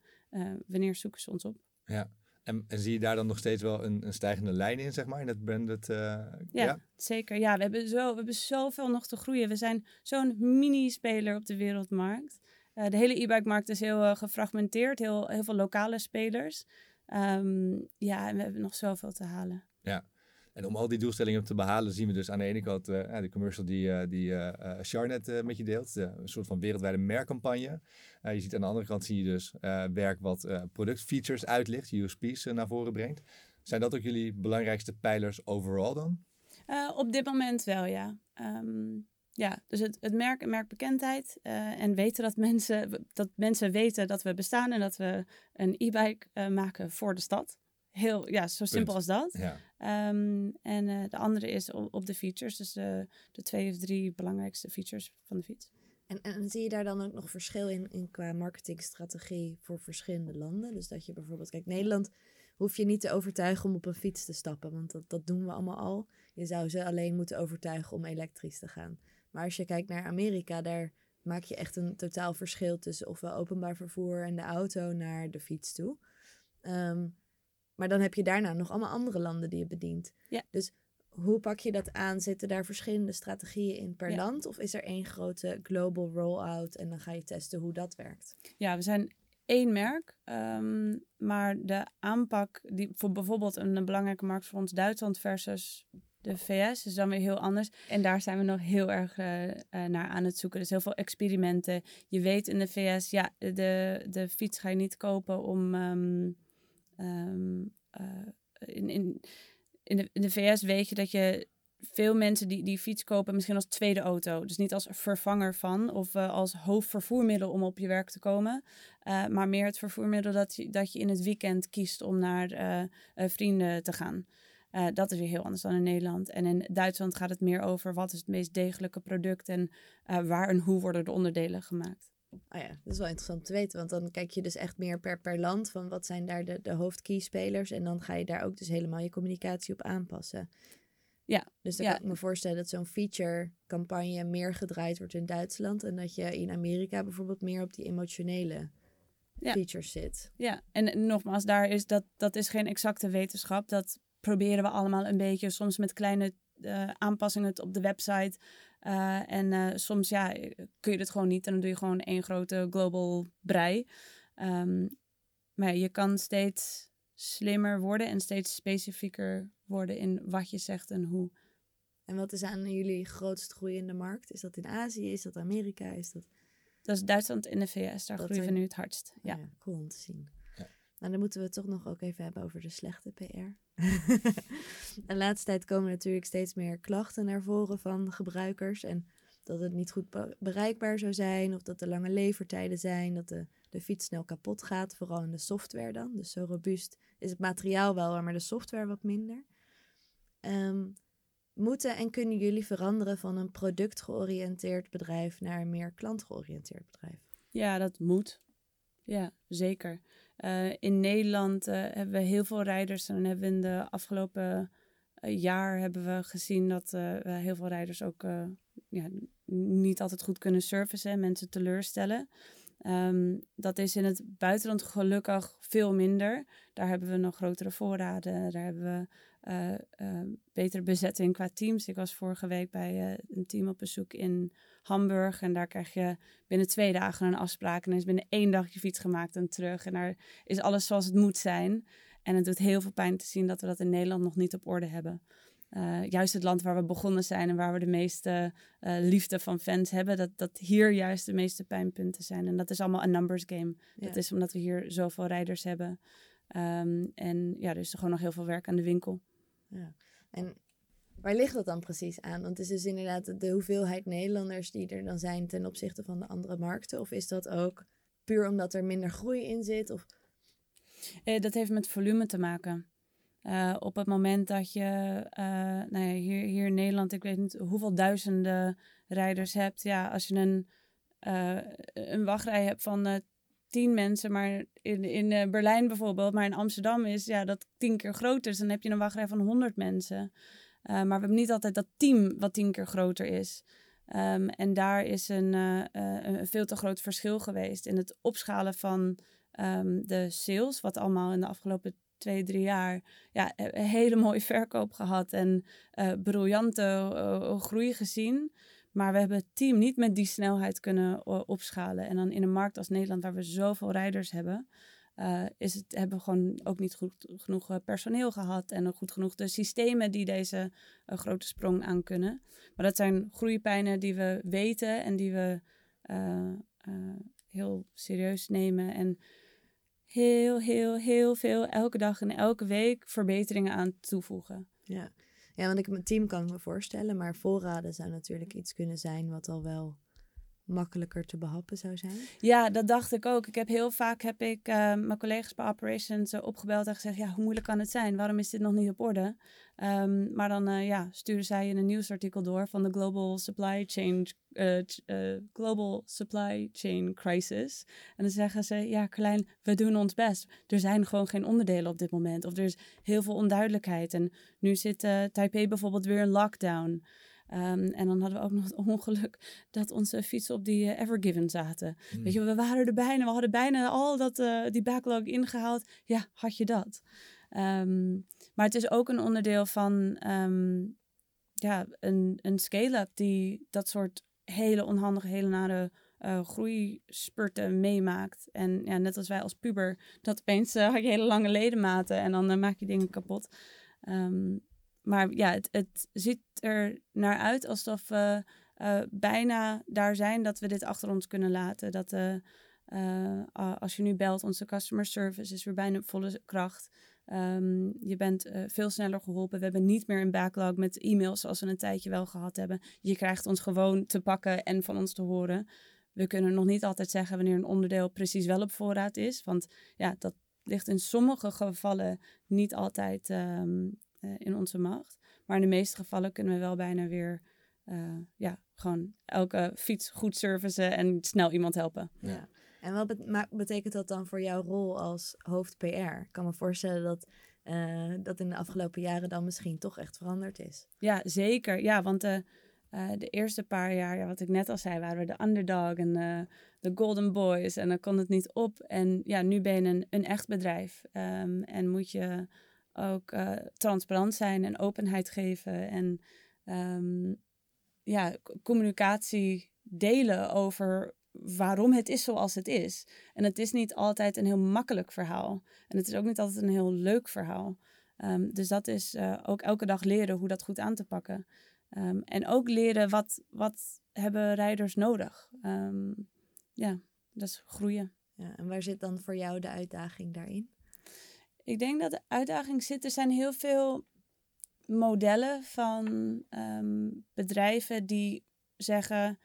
wanneer zoeken ze ons op? Ja. En, en, zie je daar dan nog steeds wel een, een stijgende lijn in, zeg maar, in het branded? Uh, ja, ja, zeker. Ja, we hebben, zo, we hebben zoveel nog te groeien. We zijn zo'n mini-speler op de wereldmarkt. Uh, de hele e-bike-markt is heel uh, gefragmenteerd, heel, heel veel lokale spelers. Um, ja, en we hebben nog zoveel te halen. Ja, en om al die doelstellingen te behalen, zien we dus aan de ene kant uh, de commercial die, uh, die uh, Charnet met je deelt. een soort van wereldwijde merkcampagne. je ziet aan de andere kant zie je dus werk wat productfeatures uitlicht, USP's naar voren brengt. Zijn dat ook jullie belangrijkste pijlers overal dan? op dit moment wel, ja. Um, ja, dus het, het merk en merkbekendheid. en weten dat mensen, dat mensen weten dat we bestaan en dat we een e-bike maken voor de stad heel, ja, zo simpel als dat. Ja. Ehm, en eh, de andere is op, op de features. Dus de, de twee of drie belangrijkste features van de fiets. En, en zie je daar dan ook nog verschil in, in qua marketingstrategie voor verschillende landen? Dus dat je bijvoorbeeld, kijk, Nederland hoef je niet te overtuigen om op een fiets te stappen, want dat, dat doen we allemaal al. Je zou ze alleen moeten overtuigen om elektrisch te gaan. Maar als je kijkt naar Amerika, daar maak je echt een totaal verschil tussen ofwel openbaar vervoer en de auto naar de fiets toe. Ehm, maar dan heb je daarna nog allemaal andere landen die je bedient. Ja. Dus hoe pak je dat aan? Zitten daar verschillende strategieën in per Ja. land? Of is er één grote global rollout en dan ga je testen hoe dat werkt? Ja, we zijn één merk. ehm, maar de aanpak, die, voor bijvoorbeeld een, een belangrijke markt voor ons Duitsland versus de VS, is dan weer heel anders. En daar zijn we nog heel erg eh, eh, naar aan het zoeken. Dus heel veel experimenten. Je weet in de VS, ja, de, de fiets ga je niet kopen om. ehm, ehm, eh, in, in, in, de, VS weet je dat je veel mensen die die fiets kopen misschien als tweede auto. Dus niet als vervanger van of eh, als hoofdvervoermiddel om op je werk te komen. Eh, maar meer het vervoermiddel dat je, dat je in het weekend kiest om naar vrienden te gaan. Dat is weer heel anders dan in Nederland. En in Duitsland gaat het meer over wat is het meest degelijke product en waar en hoe worden de onderdelen gemaakt. Oh ja, dat is wel interessant te weten. Want dan kijk je dus echt meer per, per land van wat zijn daar de, de hoofdkeyspelers. En dan ga je daar ook dus helemaal je communicatie op aanpassen. Ja, Dus dan ja. kan ik me voorstellen dat zo'n feature campagne meer gedraaid wordt in Duitsland. En dat je in Amerika bijvoorbeeld meer op die emotionele Ja. features zit. Ja, en nogmaals, daar is dat, dat is geen exacte wetenschap. Dat proberen we allemaal een beetje, soms met kleine eh, aanpassingen op de website. Eh, en eh, soms ja, kun je het gewoon niet en dan doe je gewoon één grote global brei. Ehm, maar ja, je kan steeds slimmer worden en steeds specifieker worden in wat je zegt en hoe. En wat is aan jullie grootst groeiende markt? Is dat in Azië? Is dat Amerika? Is dat... Dat is Duitsland en de VS, daar Dat groeien we nu het hardst. Ja. Ja. cool om te zien. Ja. Nou, dan moeten we het toch nog ook even hebben over de slechte PR. de laatste tijd komen natuurlijk steeds meer klachten naar voren van gebruikers. En dat het niet goed be- bereikbaar zou zijn. Of dat er lange levertijden zijn. Dat de, de fiets snel kapot gaat. Vooral in de software dan. Dus zo robuust is het materiaal wel, maar de software wat minder. Ehm, moeten en kunnen jullie veranderen van een productgeoriënteerd bedrijf naar een meer klantgeoriënteerd bedrijf? Ja, dat moet. Ja, zeker. Eh, in Nederland eh, hebben we heel veel rijders. En hebben we in de afgelopen eh, jaar hebben we gezien dat heel veel rijders ook ja, niet altijd goed kunnen servicen en mensen teleurstellen. Ehm, dat is in het buitenland gelukkig veel minder. Daar hebben we nog grotere voorraden. Daar hebben we eh, betere bezetting qua teams. Ik was vorige week bij eh, een team op bezoek in Hamburg. En daar krijg je binnen twee dagen een afspraak. En dan is binnen één dag je fiets gemaakt en terug. En daar is alles zoals het moet zijn. En het doet heel veel pijn te zien dat we dat in Nederland nog niet op orde hebben. Juist het land waar we begonnen zijn en waar we de meeste liefde van fans hebben, dat, dat hier juist de meeste pijnpunten zijn. En dat is allemaal een numbers game. Ja. Dat is omdat we hier zoveel rijders hebben. Ehm, en ja, er is gewoon nog heel veel werk aan de winkel. Ja. En waar ligt dat dan precies aan? Want is dus inderdaad de- hoeveelheid Nederlanders die er dan zijn ten opzichte van de andere markten. Of is dat ook puur omdat er minder groei in zit? Of... Eh, dat heeft met volume te maken. Eh, op het moment dat je eh, nou ja, hier, hier in Nederland, ik weet niet hoeveel duizenden rijders hebt. Ja, als je een, eh, een wachtrij hebt van tien mensen, maar in, in eh, Berlijn bijvoorbeeld, maar in Amsterdam is ja, dat tien keer groter. Dus dan heb je een wachtrij van honderd mensen. Eh, maar we hebben niet altijd dat team wat tien keer groter is. Ehm, en daar is een, eh, eh, een veel te groot verschil geweest in het opschalen van ehm, de sales, wat allemaal in de afgelopen twee, drie jaar ja, een hele mooie verkoop gehad en eh, briljante groei gezien. Maar we hebben het team niet met die snelheid kunnen opschalen. En dan in een markt als Nederland, waar we zoveel rijders hebben, eh, is het, hebben we gewoon ook niet goed genoeg eh, personeel gehad. En ook goed genoeg de systemen die deze eh, grote sprong aan kunnen. Maar dat zijn groeipijnen die we weten en die we heel serieus nemen. En heel, heel, heel veel elke dag en elke week verbeteringen aan toevoegen. Ja. Ja, want ik mijn team kan ik me voorstellen. Maar voorraden zou natuurlijk iets kunnen zijn wat al wel makkelijker te behappen zou zijn? Ja, dat dacht ik ook. Ik heb heel vaak heb ik uh, mijn collega's bij operations uh, opgebeld en gezegd: ja, hoe moeilijk kan het zijn? Waarom is dit nog niet op orde? Um, maar dan uh, ja, sturen zij een nieuwsartikel door van de Global Supply Chain Global Supply Chain Crisis. En dan zeggen ze: ja, klein, we doen ons best. Er zijn gewoon geen onderdelen op dit moment. Of er is heel veel onduidelijkheid. En nu zit Taipei bijvoorbeeld weer in lockdown. Um, en dan hadden we ook nog het ongeluk dat onze fietsen op die uh, Evergiven zaten. Mm. Weet je, we waren er bijna, we hadden bijna al dat, uh, die backlog ingehaald. Ja, had je dat. Um, maar het is ook een onderdeel van um, ja, een, een scale-up die dat soort hele onhandige, hele nare uh, groeispurten meemaakt. En ja, net als wij als puber, dat opeens uh, had je hele lange ledematen en dan uh, maak je dingen kapot. Um, maar ja, het, ziet er naar uit alsof we uh, bijna daar zijn dat we dit achter ons kunnen laten. Dat uh, uh, als je nu belt, onze customer service is weer bijna op volle kracht. Um, je bent veel sneller geholpen. We hebben niet meer een backlog met e-mails zoals we een tijdje wel gehad hebben. Je krijgt ons gewoon te pakken en van ons te horen. We kunnen nog niet altijd zeggen wanneer een onderdeel precies wel op voorraad is. Want ja, dat ligt in sommige gevallen niet altijd um, uh, in onze macht. Maar in de meeste gevallen kunnen we wel bijna weer uh, ja, gewoon elke fiets goed servicen en snel iemand helpen. Ja. En wat bet betekent dat dan voor jouw rol als hoofd PR? Ik kan me voorstellen dat uh, dat in de afgelopen jaren dan misschien toch echt veranderd is. Ja, zeker. Ja, want de, uh, de eerste paar jaar, ja, wat ik net al zei, waren we de underdog en de golden boys. En dan kon het niet op. En ja, nu ben je een, een echt bedrijf. Um, en moet je ook uh, transparant zijn en openheid geven en um, ja, communicatie delen over waarom het is zoals het is. En het is niet altijd een heel makkelijk verhaal. En het is ook niet altijd een heel leuk verhaal. Um, dus dat is uh, ook elke dag leren hoe dat goed aan te pakken. Um, en ook leren wat, wat hebben rijders nodig. ja, dat is groeien. Ja, en waar zit dan voor jou de uitdaging daarin? Ik denk dat de uitdaging zit. Er zijn heel veel modellen van um, bedrijven die zeggen: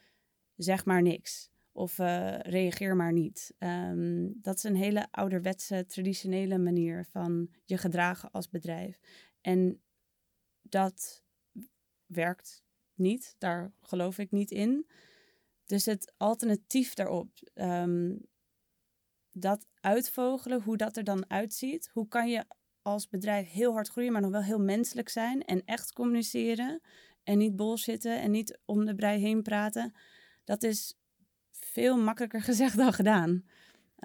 zeg maar niks. Of uh, reageer maar niet. Um, dat is een hele ouderwetse, traditionele manier van je gedragen als bedrijf. En dat werkt niet. Daar geloof ik niet in. Dus het alternatief daarop, um, dat uitvogelen, hoe dat er dan uitziet. Hoe kan je als bedrijf heel hard groeien, maar nog wel heel menselijk zijn en echt communiceren en niet bullshitten en niet om de brei heen praten. Dat is veel makkelijker gezegd dan gedaan.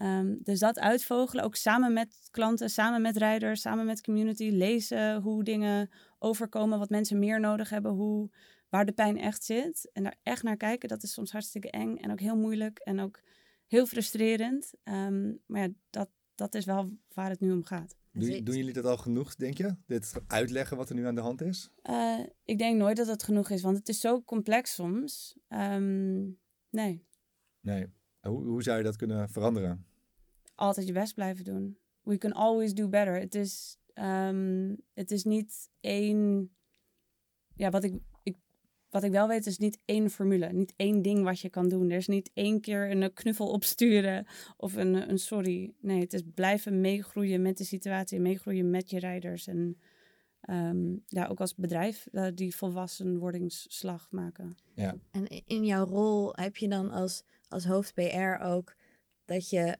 Um, dus dat uitvogelen, ook samen met klanten, samen met rijders, samen met community, lezen hoe dingen overkomen, wat mensen meer nodig hebben, hoe, waar de pijn echt zit. En daar echt naar kijken, dat is soms hartstikke eng en ook heel moeilijk en ook heel frustrerend. Um, maar ja, dat, dat is wel waar het nu om gaat. Doen, doen jullie dat al genoeg, denk je? Dit uitleggen wat er nu aan de hand is? Uh, ik denk nooit dat het genoeg is, want het is zo complex soms. Um, nee. Nee. Hoe, hoe zou je dat kunnen veranderen? Altijd je best blijven doen. We can always do better. Het is, um, het is niet één. Ja, wat ik wat ik wel weet is niet één formule, niet één ding wat je kan doen. Er is niet één keer een knuffel opsturen of een, een sorry. Nee, het is blijven meegroeien met de situatie, meegroeien met je rijders. En um, ja, ook als bedrijf uh, die volwassenwordingsslag maken. Ja. En in jouw rol heb je dan als, als hoofd PR ook dat je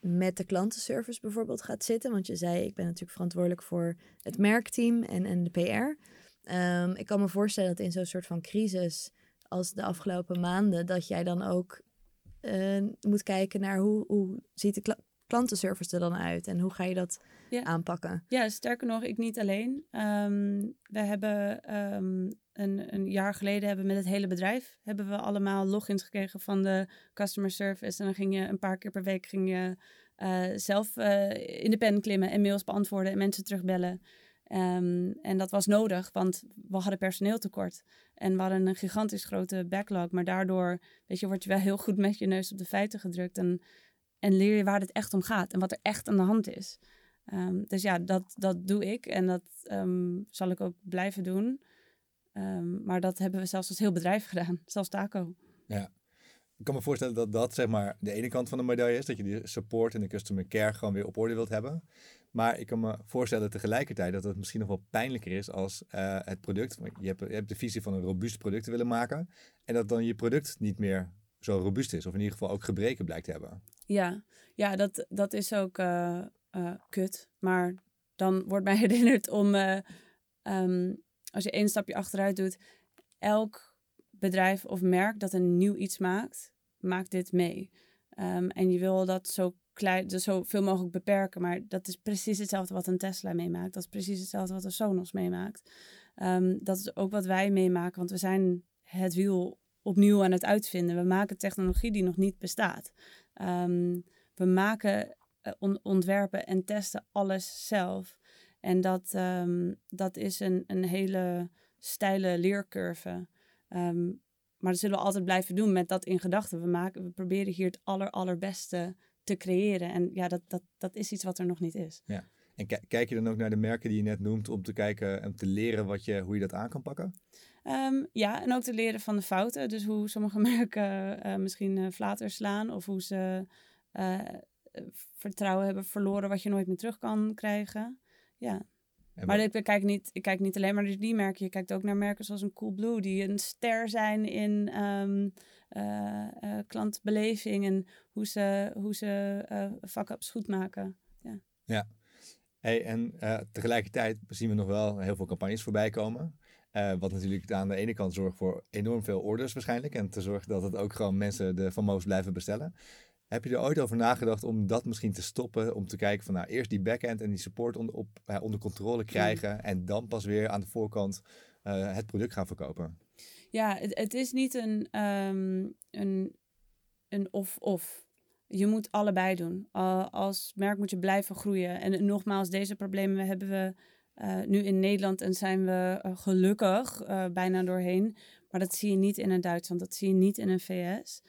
met de klantenservice bijvoorbeeld gaat zitten? Want je zei, ik ben natuurlijk verantwoordelijk voor het merkteam en, en de PR. Um, ik kan me voorstellen dat in zo'n soort van crisis als de afgelopen maanden, dat jij dan ook uh, moet kijken naar hoe, hoe ziet de kla klantenservice er dan uit en hoe ga je dat ja. aanpakken? Ja, sterker nog, ik niet alleen. Um, we hebben um, een, een, jaar geleden hebben met het hele bedrijf hebben we allemaal logins gekregen van de customer service. En dan ging je een paar keer per week ging je uh, zelf uh, in de pen klimmen en mails beantwoorden en mensen terugbellen. Um, en dat was nodig, want we hadden personeeltekort. En we hadden een gigantisch grote backlog. Maar daardoor, weet je, word je wel heel goed met je neus op de feiten gedrukt. En, en leer je waar het echt om gaat en wat er echt aan de hand is. Um, dus ja, dat, dat doe ik en dat um, zal ik ook blijven doen. maar dat hebben we zelfs als heel bedrijf gedaan, zelfs Taco. Ja, ik kan me voorstellen dat dat zeg maar de ene kant van de medaille is. Dat je die support en de customer care gewoon weer op orde wilt hebben. Maar ik kan me voorstellen tegelijkertijd dat het misschien nog wel pijnlijker is als uh, het product. Je hebt, je hebt de visie van een robuust product te willen maken. En dat dan je product niet meer zo robuust is. Of in ieder geval ook gebreken blijkt te hebben. Ja, ja dat, dat is ook uh, uh, kut. Maar dan wordt mij herinnerd om, um, als je één stapje achteruit doet, elk bedrijf of merk dat een nieuw iets maakt, maakt dit mee. Um, en je wil dat zo klein, dus zoveel mogelijk beperken. Maar dat is precies hetzelfde wat een Tesla meemaakt. Dat is precies hetzelfde wat een Sonos meemaakt. Um, dat is ook wat wij meemaken, want we zijn het wiel opnieuw aan het uitvinden. We maken technologie die nog niet bestaat. Um, we maken, on ontwerpen en testen alles zelf. En dat, um, dat is een, een hele steile leercurve. Maar dat zullen we altijd blijven doen met dat in gedachten. We, maken, we proberen hier het aller, allerbeste te creëren. En ja, dat, dat, dat is iets wat er nog niet is. Ja. En kijk je dan ook naar de merken die je net noemt om te kijken en te leren wat je, hoe je dat aan kan pakken? Um, ja, en ook te leren van de fouten. Dus hoe sommige merken uh, misschien uh, flater slaan of hoe ze uh, vertrouwen hebben verloren wat je nooit meer terug kan krijgen. Ja. En maar ik kijk, niet, ik kijk niet alleen maar naar die merken. Je kijkt ook naar merken zoals een Coolblue, die een ster zijn in um, uh, uh, klantbeleving en hoe ze, hoe ze uh, fuck-ups goed maken. Ja. ja. Hey, en tegelijkertijd zien we nog wel heel veel campagnes voorbij komen. wat natuurlijk aan de ene kant zorgt voor enorm veel orders waarschijnlijk. En te zorgen dat het ook gewoon mensen de van blijven bestellen. Heb je er ooit over nagedacht om dat misschien te stoppen? Om te kijken van nou eerst die backend en die support onder, op, uh, onder controle krijgen. En dan pas weer aan de voorkant uh, het product gaan verkopen. Ja, het, het is niet een, um, een, een of-of. Je moet allebei doen. Uh, als merk moet je blijven groeien. En nogmaals, deze problemen hebben we uh, nu in Nederland en zijn we gelukkig bijna doorheen. Maar dat zie je niet in een Duitsland, dat zie je niet in een VS.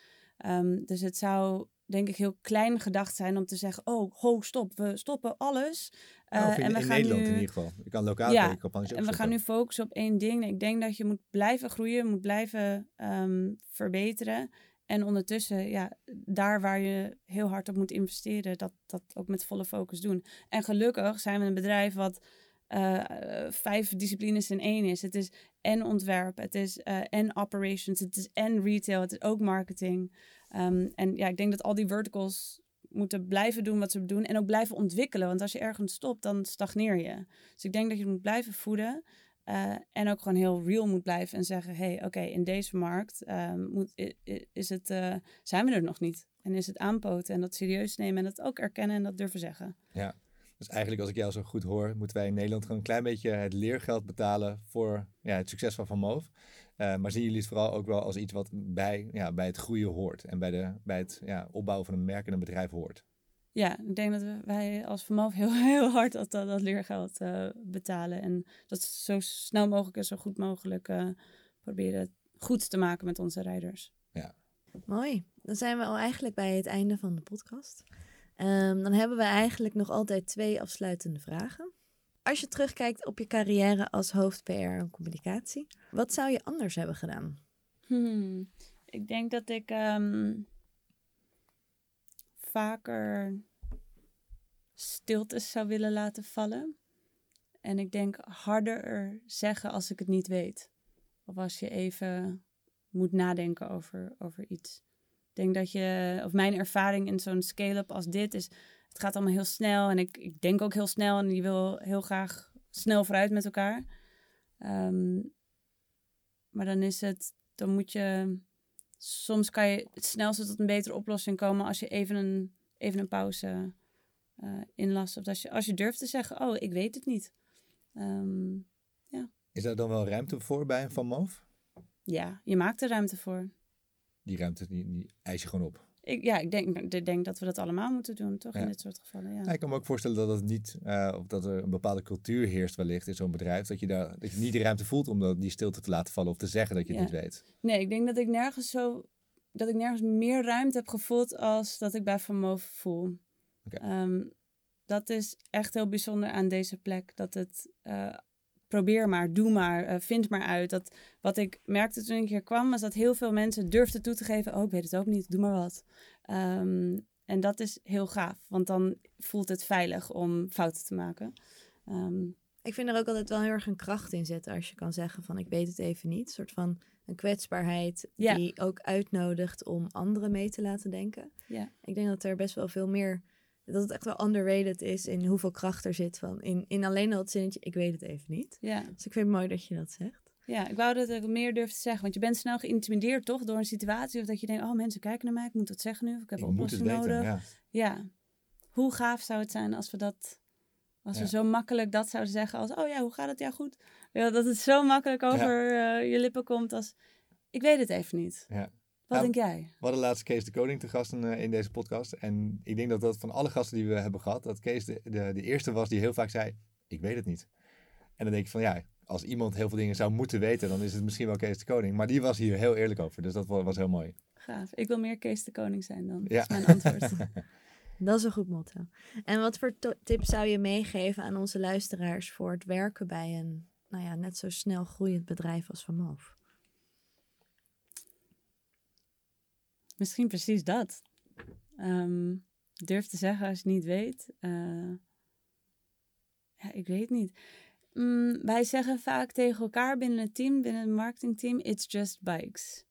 Um, dus het zou denk ik heel klein gedacht zijn om te zeggen: Oh, ho, stop, we stoppen alles. Uh, nou, in, en we in gaan Nederland nu... in ieder geval. Je kan lokaal ja, campagnes En we gaan nu focussen op één ding. Ik denk dat je moet blijven groeien, moet blijven um, verbeteren. En ondertussen, ja, daar waar je heel hard op moet investeren, dat, dat ook met volle focus doen. En gelukkig zijn we een bedrijf wat uh, vijf disciplines in één is. Het is en ontwerp, het is uh, en operations, het is en retail, het is ook marketing. Um, en ja, ik denk dat al die verticals moeten blijven doen wat ze doen en ook blijven ontwikkelen. Want als je ergens stopt, dan stagneer je. Dus ik denk dat je moet blijven voeden. Uh, en ook gewoon heel real moet blijven en zeggen: hey, oké, in deze markt um, moet, is het, uh, zijn we er nog niet. En is het aanpoten en dat serieus nemen en dat ook erkennen en dat durven zeggen. Ja, dus eigenlijk als ik jou zo goed hoor, moeten wij in Nederland gewoon een klein beetje het leergeld betalen voor ja, het succes van Van Moof. Uh, maar zien jullie het vooral ook wel als iets wat bij, ja, bij het groeien hoort en bij, de, bij het ja, opbouwen van een merk en een bedrijf hoort? Ja, ik denk dat wij als Vermoof heel, heel hard dat, dat leergeld uh, betalen. En dat zo snel mogelijk en zo goed mogelijk uh, proberen goed te maken met onze rijders. Ja. Mooi. Dan zijn we al eigenlijk bij het einde van de podcast. Um, dan hebben we eigenlijk nog altijd twee afsluitende vragen. Als je terugkijkt op je carrière als hoofd PR en communicatie, wat zou je anders hebben gedaan? Hmm, ik denk dat ik um, vaker stiltes zou willen laten vallen. En ik denk harder zeggen als ik het niet weet. Of als je even moet nadenken over, over iets. Ik denk dat je, of mijn ervaring in zo'n scale-up als dit is, het gaat allemaal heel snel en ik, ik denk ook heel snel en je wil heel graag snel vooruit met elkaar. Um, maar dan is het, dan moet je, soms kan je het snelste tot een betere oplossing komen als je even een, even een pauze uh, inlast. Of als je, als je durft te zeggen, oh, ik weet het niet. Um, ja. Is daar dan wel ruimte voor bij een Van Moof? Ja, je maakt er ruimte voor. Die ruimte die, die eis je gewoon op? Ik, ja, ik denk, ik denk dat we dat allemaal moeten doen, toch? Ja. In dit soort gevallen. Ja. Ja, ik kan me ook voorstellen dat het niet, uh, of dat er een bepaalde cultuur heerst wellicht in zo'n bedrijf. Dat je, daar, dat je niet de ruimte voelt om dat, die stilte te laten vallen of te zeggen dat je het niet weet. Nee, ik denk dat ik nergens zo, dat ik nergens meer ruimte heb gevoeld als dat ik bij Van voel. Okay. Um, dat is echt heel bijzonder aan deze plek. Dat het uh, probeer maar, doe maar, eh, vind maar uit. Dat, wat ik merkte toen ik hier kwam, was dat heel veel mensen durfden toe te geven, oh, ik weet het ook niet, doe maar wat. Ehm, en dat is heel gaaf, want dan voelt het veilig om fouten te maken. Ehm, Ik vind er ook altijd wel heel erg een kracht in zitten als je kan zeggen van ik weet het even niet. Een soort van een kwetsbaarheid die ook uitnodigt om anderen mee te laten denken. Ik denk dat er best wel veel meer, dat het echt wel underrated is in hoeveel kracht er zit van in, in alleen al het zinnetje ik weet het even niet. Ja. Dus ik vind het mooi dat je dat zegt. ja, ik wou dat ik meer durfde te zeggen, want je bent snel geïntimideerd toch door een situatie of dat je denkt, oh mensen kijken naar mij, ik moet dat zeggen nu, of ik heb Ik een moet het oplossing weten. nodig. Ja. Ja. Hoe gaaf zou het zijn als we dat, als Ja. we zo makkelijk dat zouden zeggen als, oh ja, hoe gaat het? Ja, goed. Ja, dat het zo makkelijk over eh, je lippen komt als, ik weet het even niet. Ja. Wat denk jij? We hadden laatst Kees de Koning te gasten eh, in deze podcast. En ik denk dat dat van alle gasten die we hebben gehad, dat Kees de, de, de eerste was die heel vaak zei, ik weet het niet. En dan denk ik van ja, als iemand heel veel dingen zou moeten weten, dan is het misschien wel Kees de Koning. Maar die was hier heel eerlijk over, dus dat wa- was heel mooi. Gaaf. Ik wil meer Kees de Koning zijn dan. Ja. Dat is mijn antwoord. Dat is een goed motto. En wat voor tips zou je meegeven aan onze luisteraars voor het werken bij een, nou ja, net zo snel groeiend bedrijf als Van Moof? Misschien precies dat. Ehm, durf te zeggen als je het niet weet. Eh, ja, ik weet niet. Mm, wij zeggen vaak tegen elkaar binnen het team, binnen het marketingteam, it's just bikes.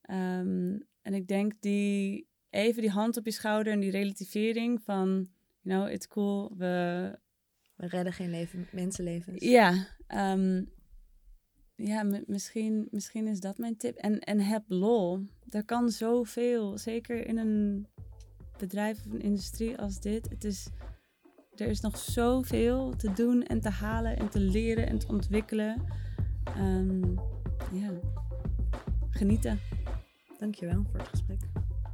Ehm, en ik denk die even die hand op je schouder en die relativering van, you know, it's cool, we, We redden geen leven, mensenlevens. ja, ehm, ja misschien, misschien is dat mijn tip. En, en heb lol. Er kan zoveel, zeker in een bedrijf of een industrie als dit. Het is, er is nog zoveel te doen en te halen en te leren en te ontwikkelen. Ehm, ja, genieten. Dankjewel voor het gesprek.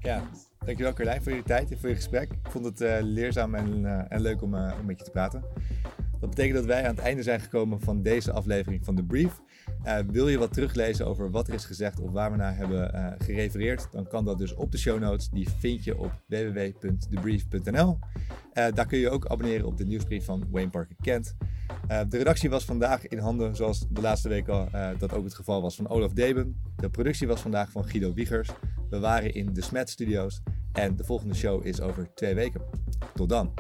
Ja, dankjewel Carlijn voor je tijd en voor je gesprek. Ik vond het eh, leerzaam en, eh, en leuk om, eh, om met je te praten. Dat betekent dat wij aan het einde zijn gekomen van deze aflevering van The Brief. Eh, wil je wat teruglezen over wat er is gezegd of waar we naar hebben eh, gerefereerd, dan kan dat dus op de show notes. Die vind je op www.thebrief.nl. Eh, daar kun je ook abonneren op de nieuwsbrief van Wayne Parker Kent. De redactie was vandaag in handen, zoals de laatste week al dat ook het geval was, van Olaf Deben. De productie was vandaag van Guido Wiegers. We waren in de Smet Studios en de volgende show is over twee weken. Tot dan.